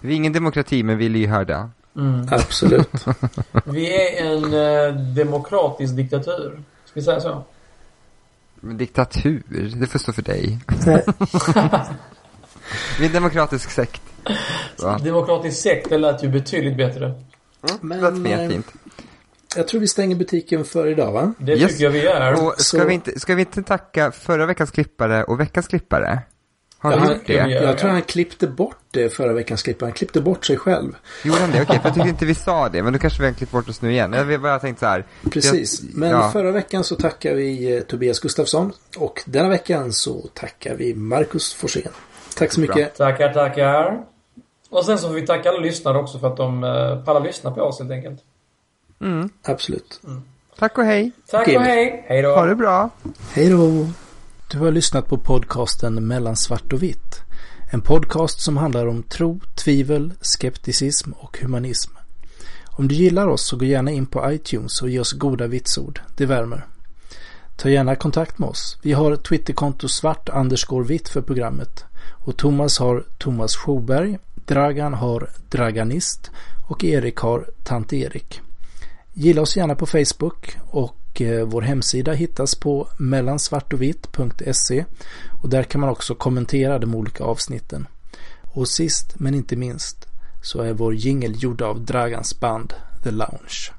Vi är ingen demokrati, men vi är lyhörda. Mm. absolut. [laughs] Vi är en eh, demokratisk diktatur. Ska vi säga så? Men diktatur, det får stå för dig. Nej, [laughs] Vi är en demokratisk sekt. Va? Demokratisk sekt, det lät ju betydligt bättre. Men, det lät mer eh, fint. jag tror vi stänger butiken för idag va? Det Yes. tycker jag vi gör. Och ska, så- vi inte, ska vi inte tacka förra veckans klippare och veckans klippare? Har han, gjort det? Ja. jag tror han klippte bort det förra veckans klipp. Han klippte bort sig själv. Gjorde han det? Okej, för jag tyckte [laughs] inte vi sa det. Men då kanske vi har klippt bort oss nu igen. Jag bara tänkt så här. Precis. Jag- Men ja. förra veckan så tackar vi eh, Tobias Gustafsson. Och denna veckan så tackar vi Marcus Forsén. Tack så Bra. mycket. Tackar, tackar. Och sen så får vi tacka alla lyssnare också för att de uh, pallar lyssna på oss helt enkelt. Mm. Absolut. Tack och hej. Tack och hej. Hej då. Ha det bra. Hej då! Du har lyssnat på podcasten Mellan svart och vitt. En podcast som handlar om tro, tvivel, skepticism och humanism. Om du gillar oss så gå gärna in på iTunes och ge oss goda vitsord. Det värmer. Ta gärna kontakt med oss. Vi har Twitterkonto svart underscore vitt för programmet. Och Thomas har Thomas Sjoberg, Dragan har Draganist och Erik har Tant Erik. Gilla oss gärna på Facebook och och eh, vår hemsida hittas på mellansvartovitt.se och där kan man också kommentera de olika avsnitten. Och sist men inte minst så är vår jingel gjord av Dragans band The Lounge.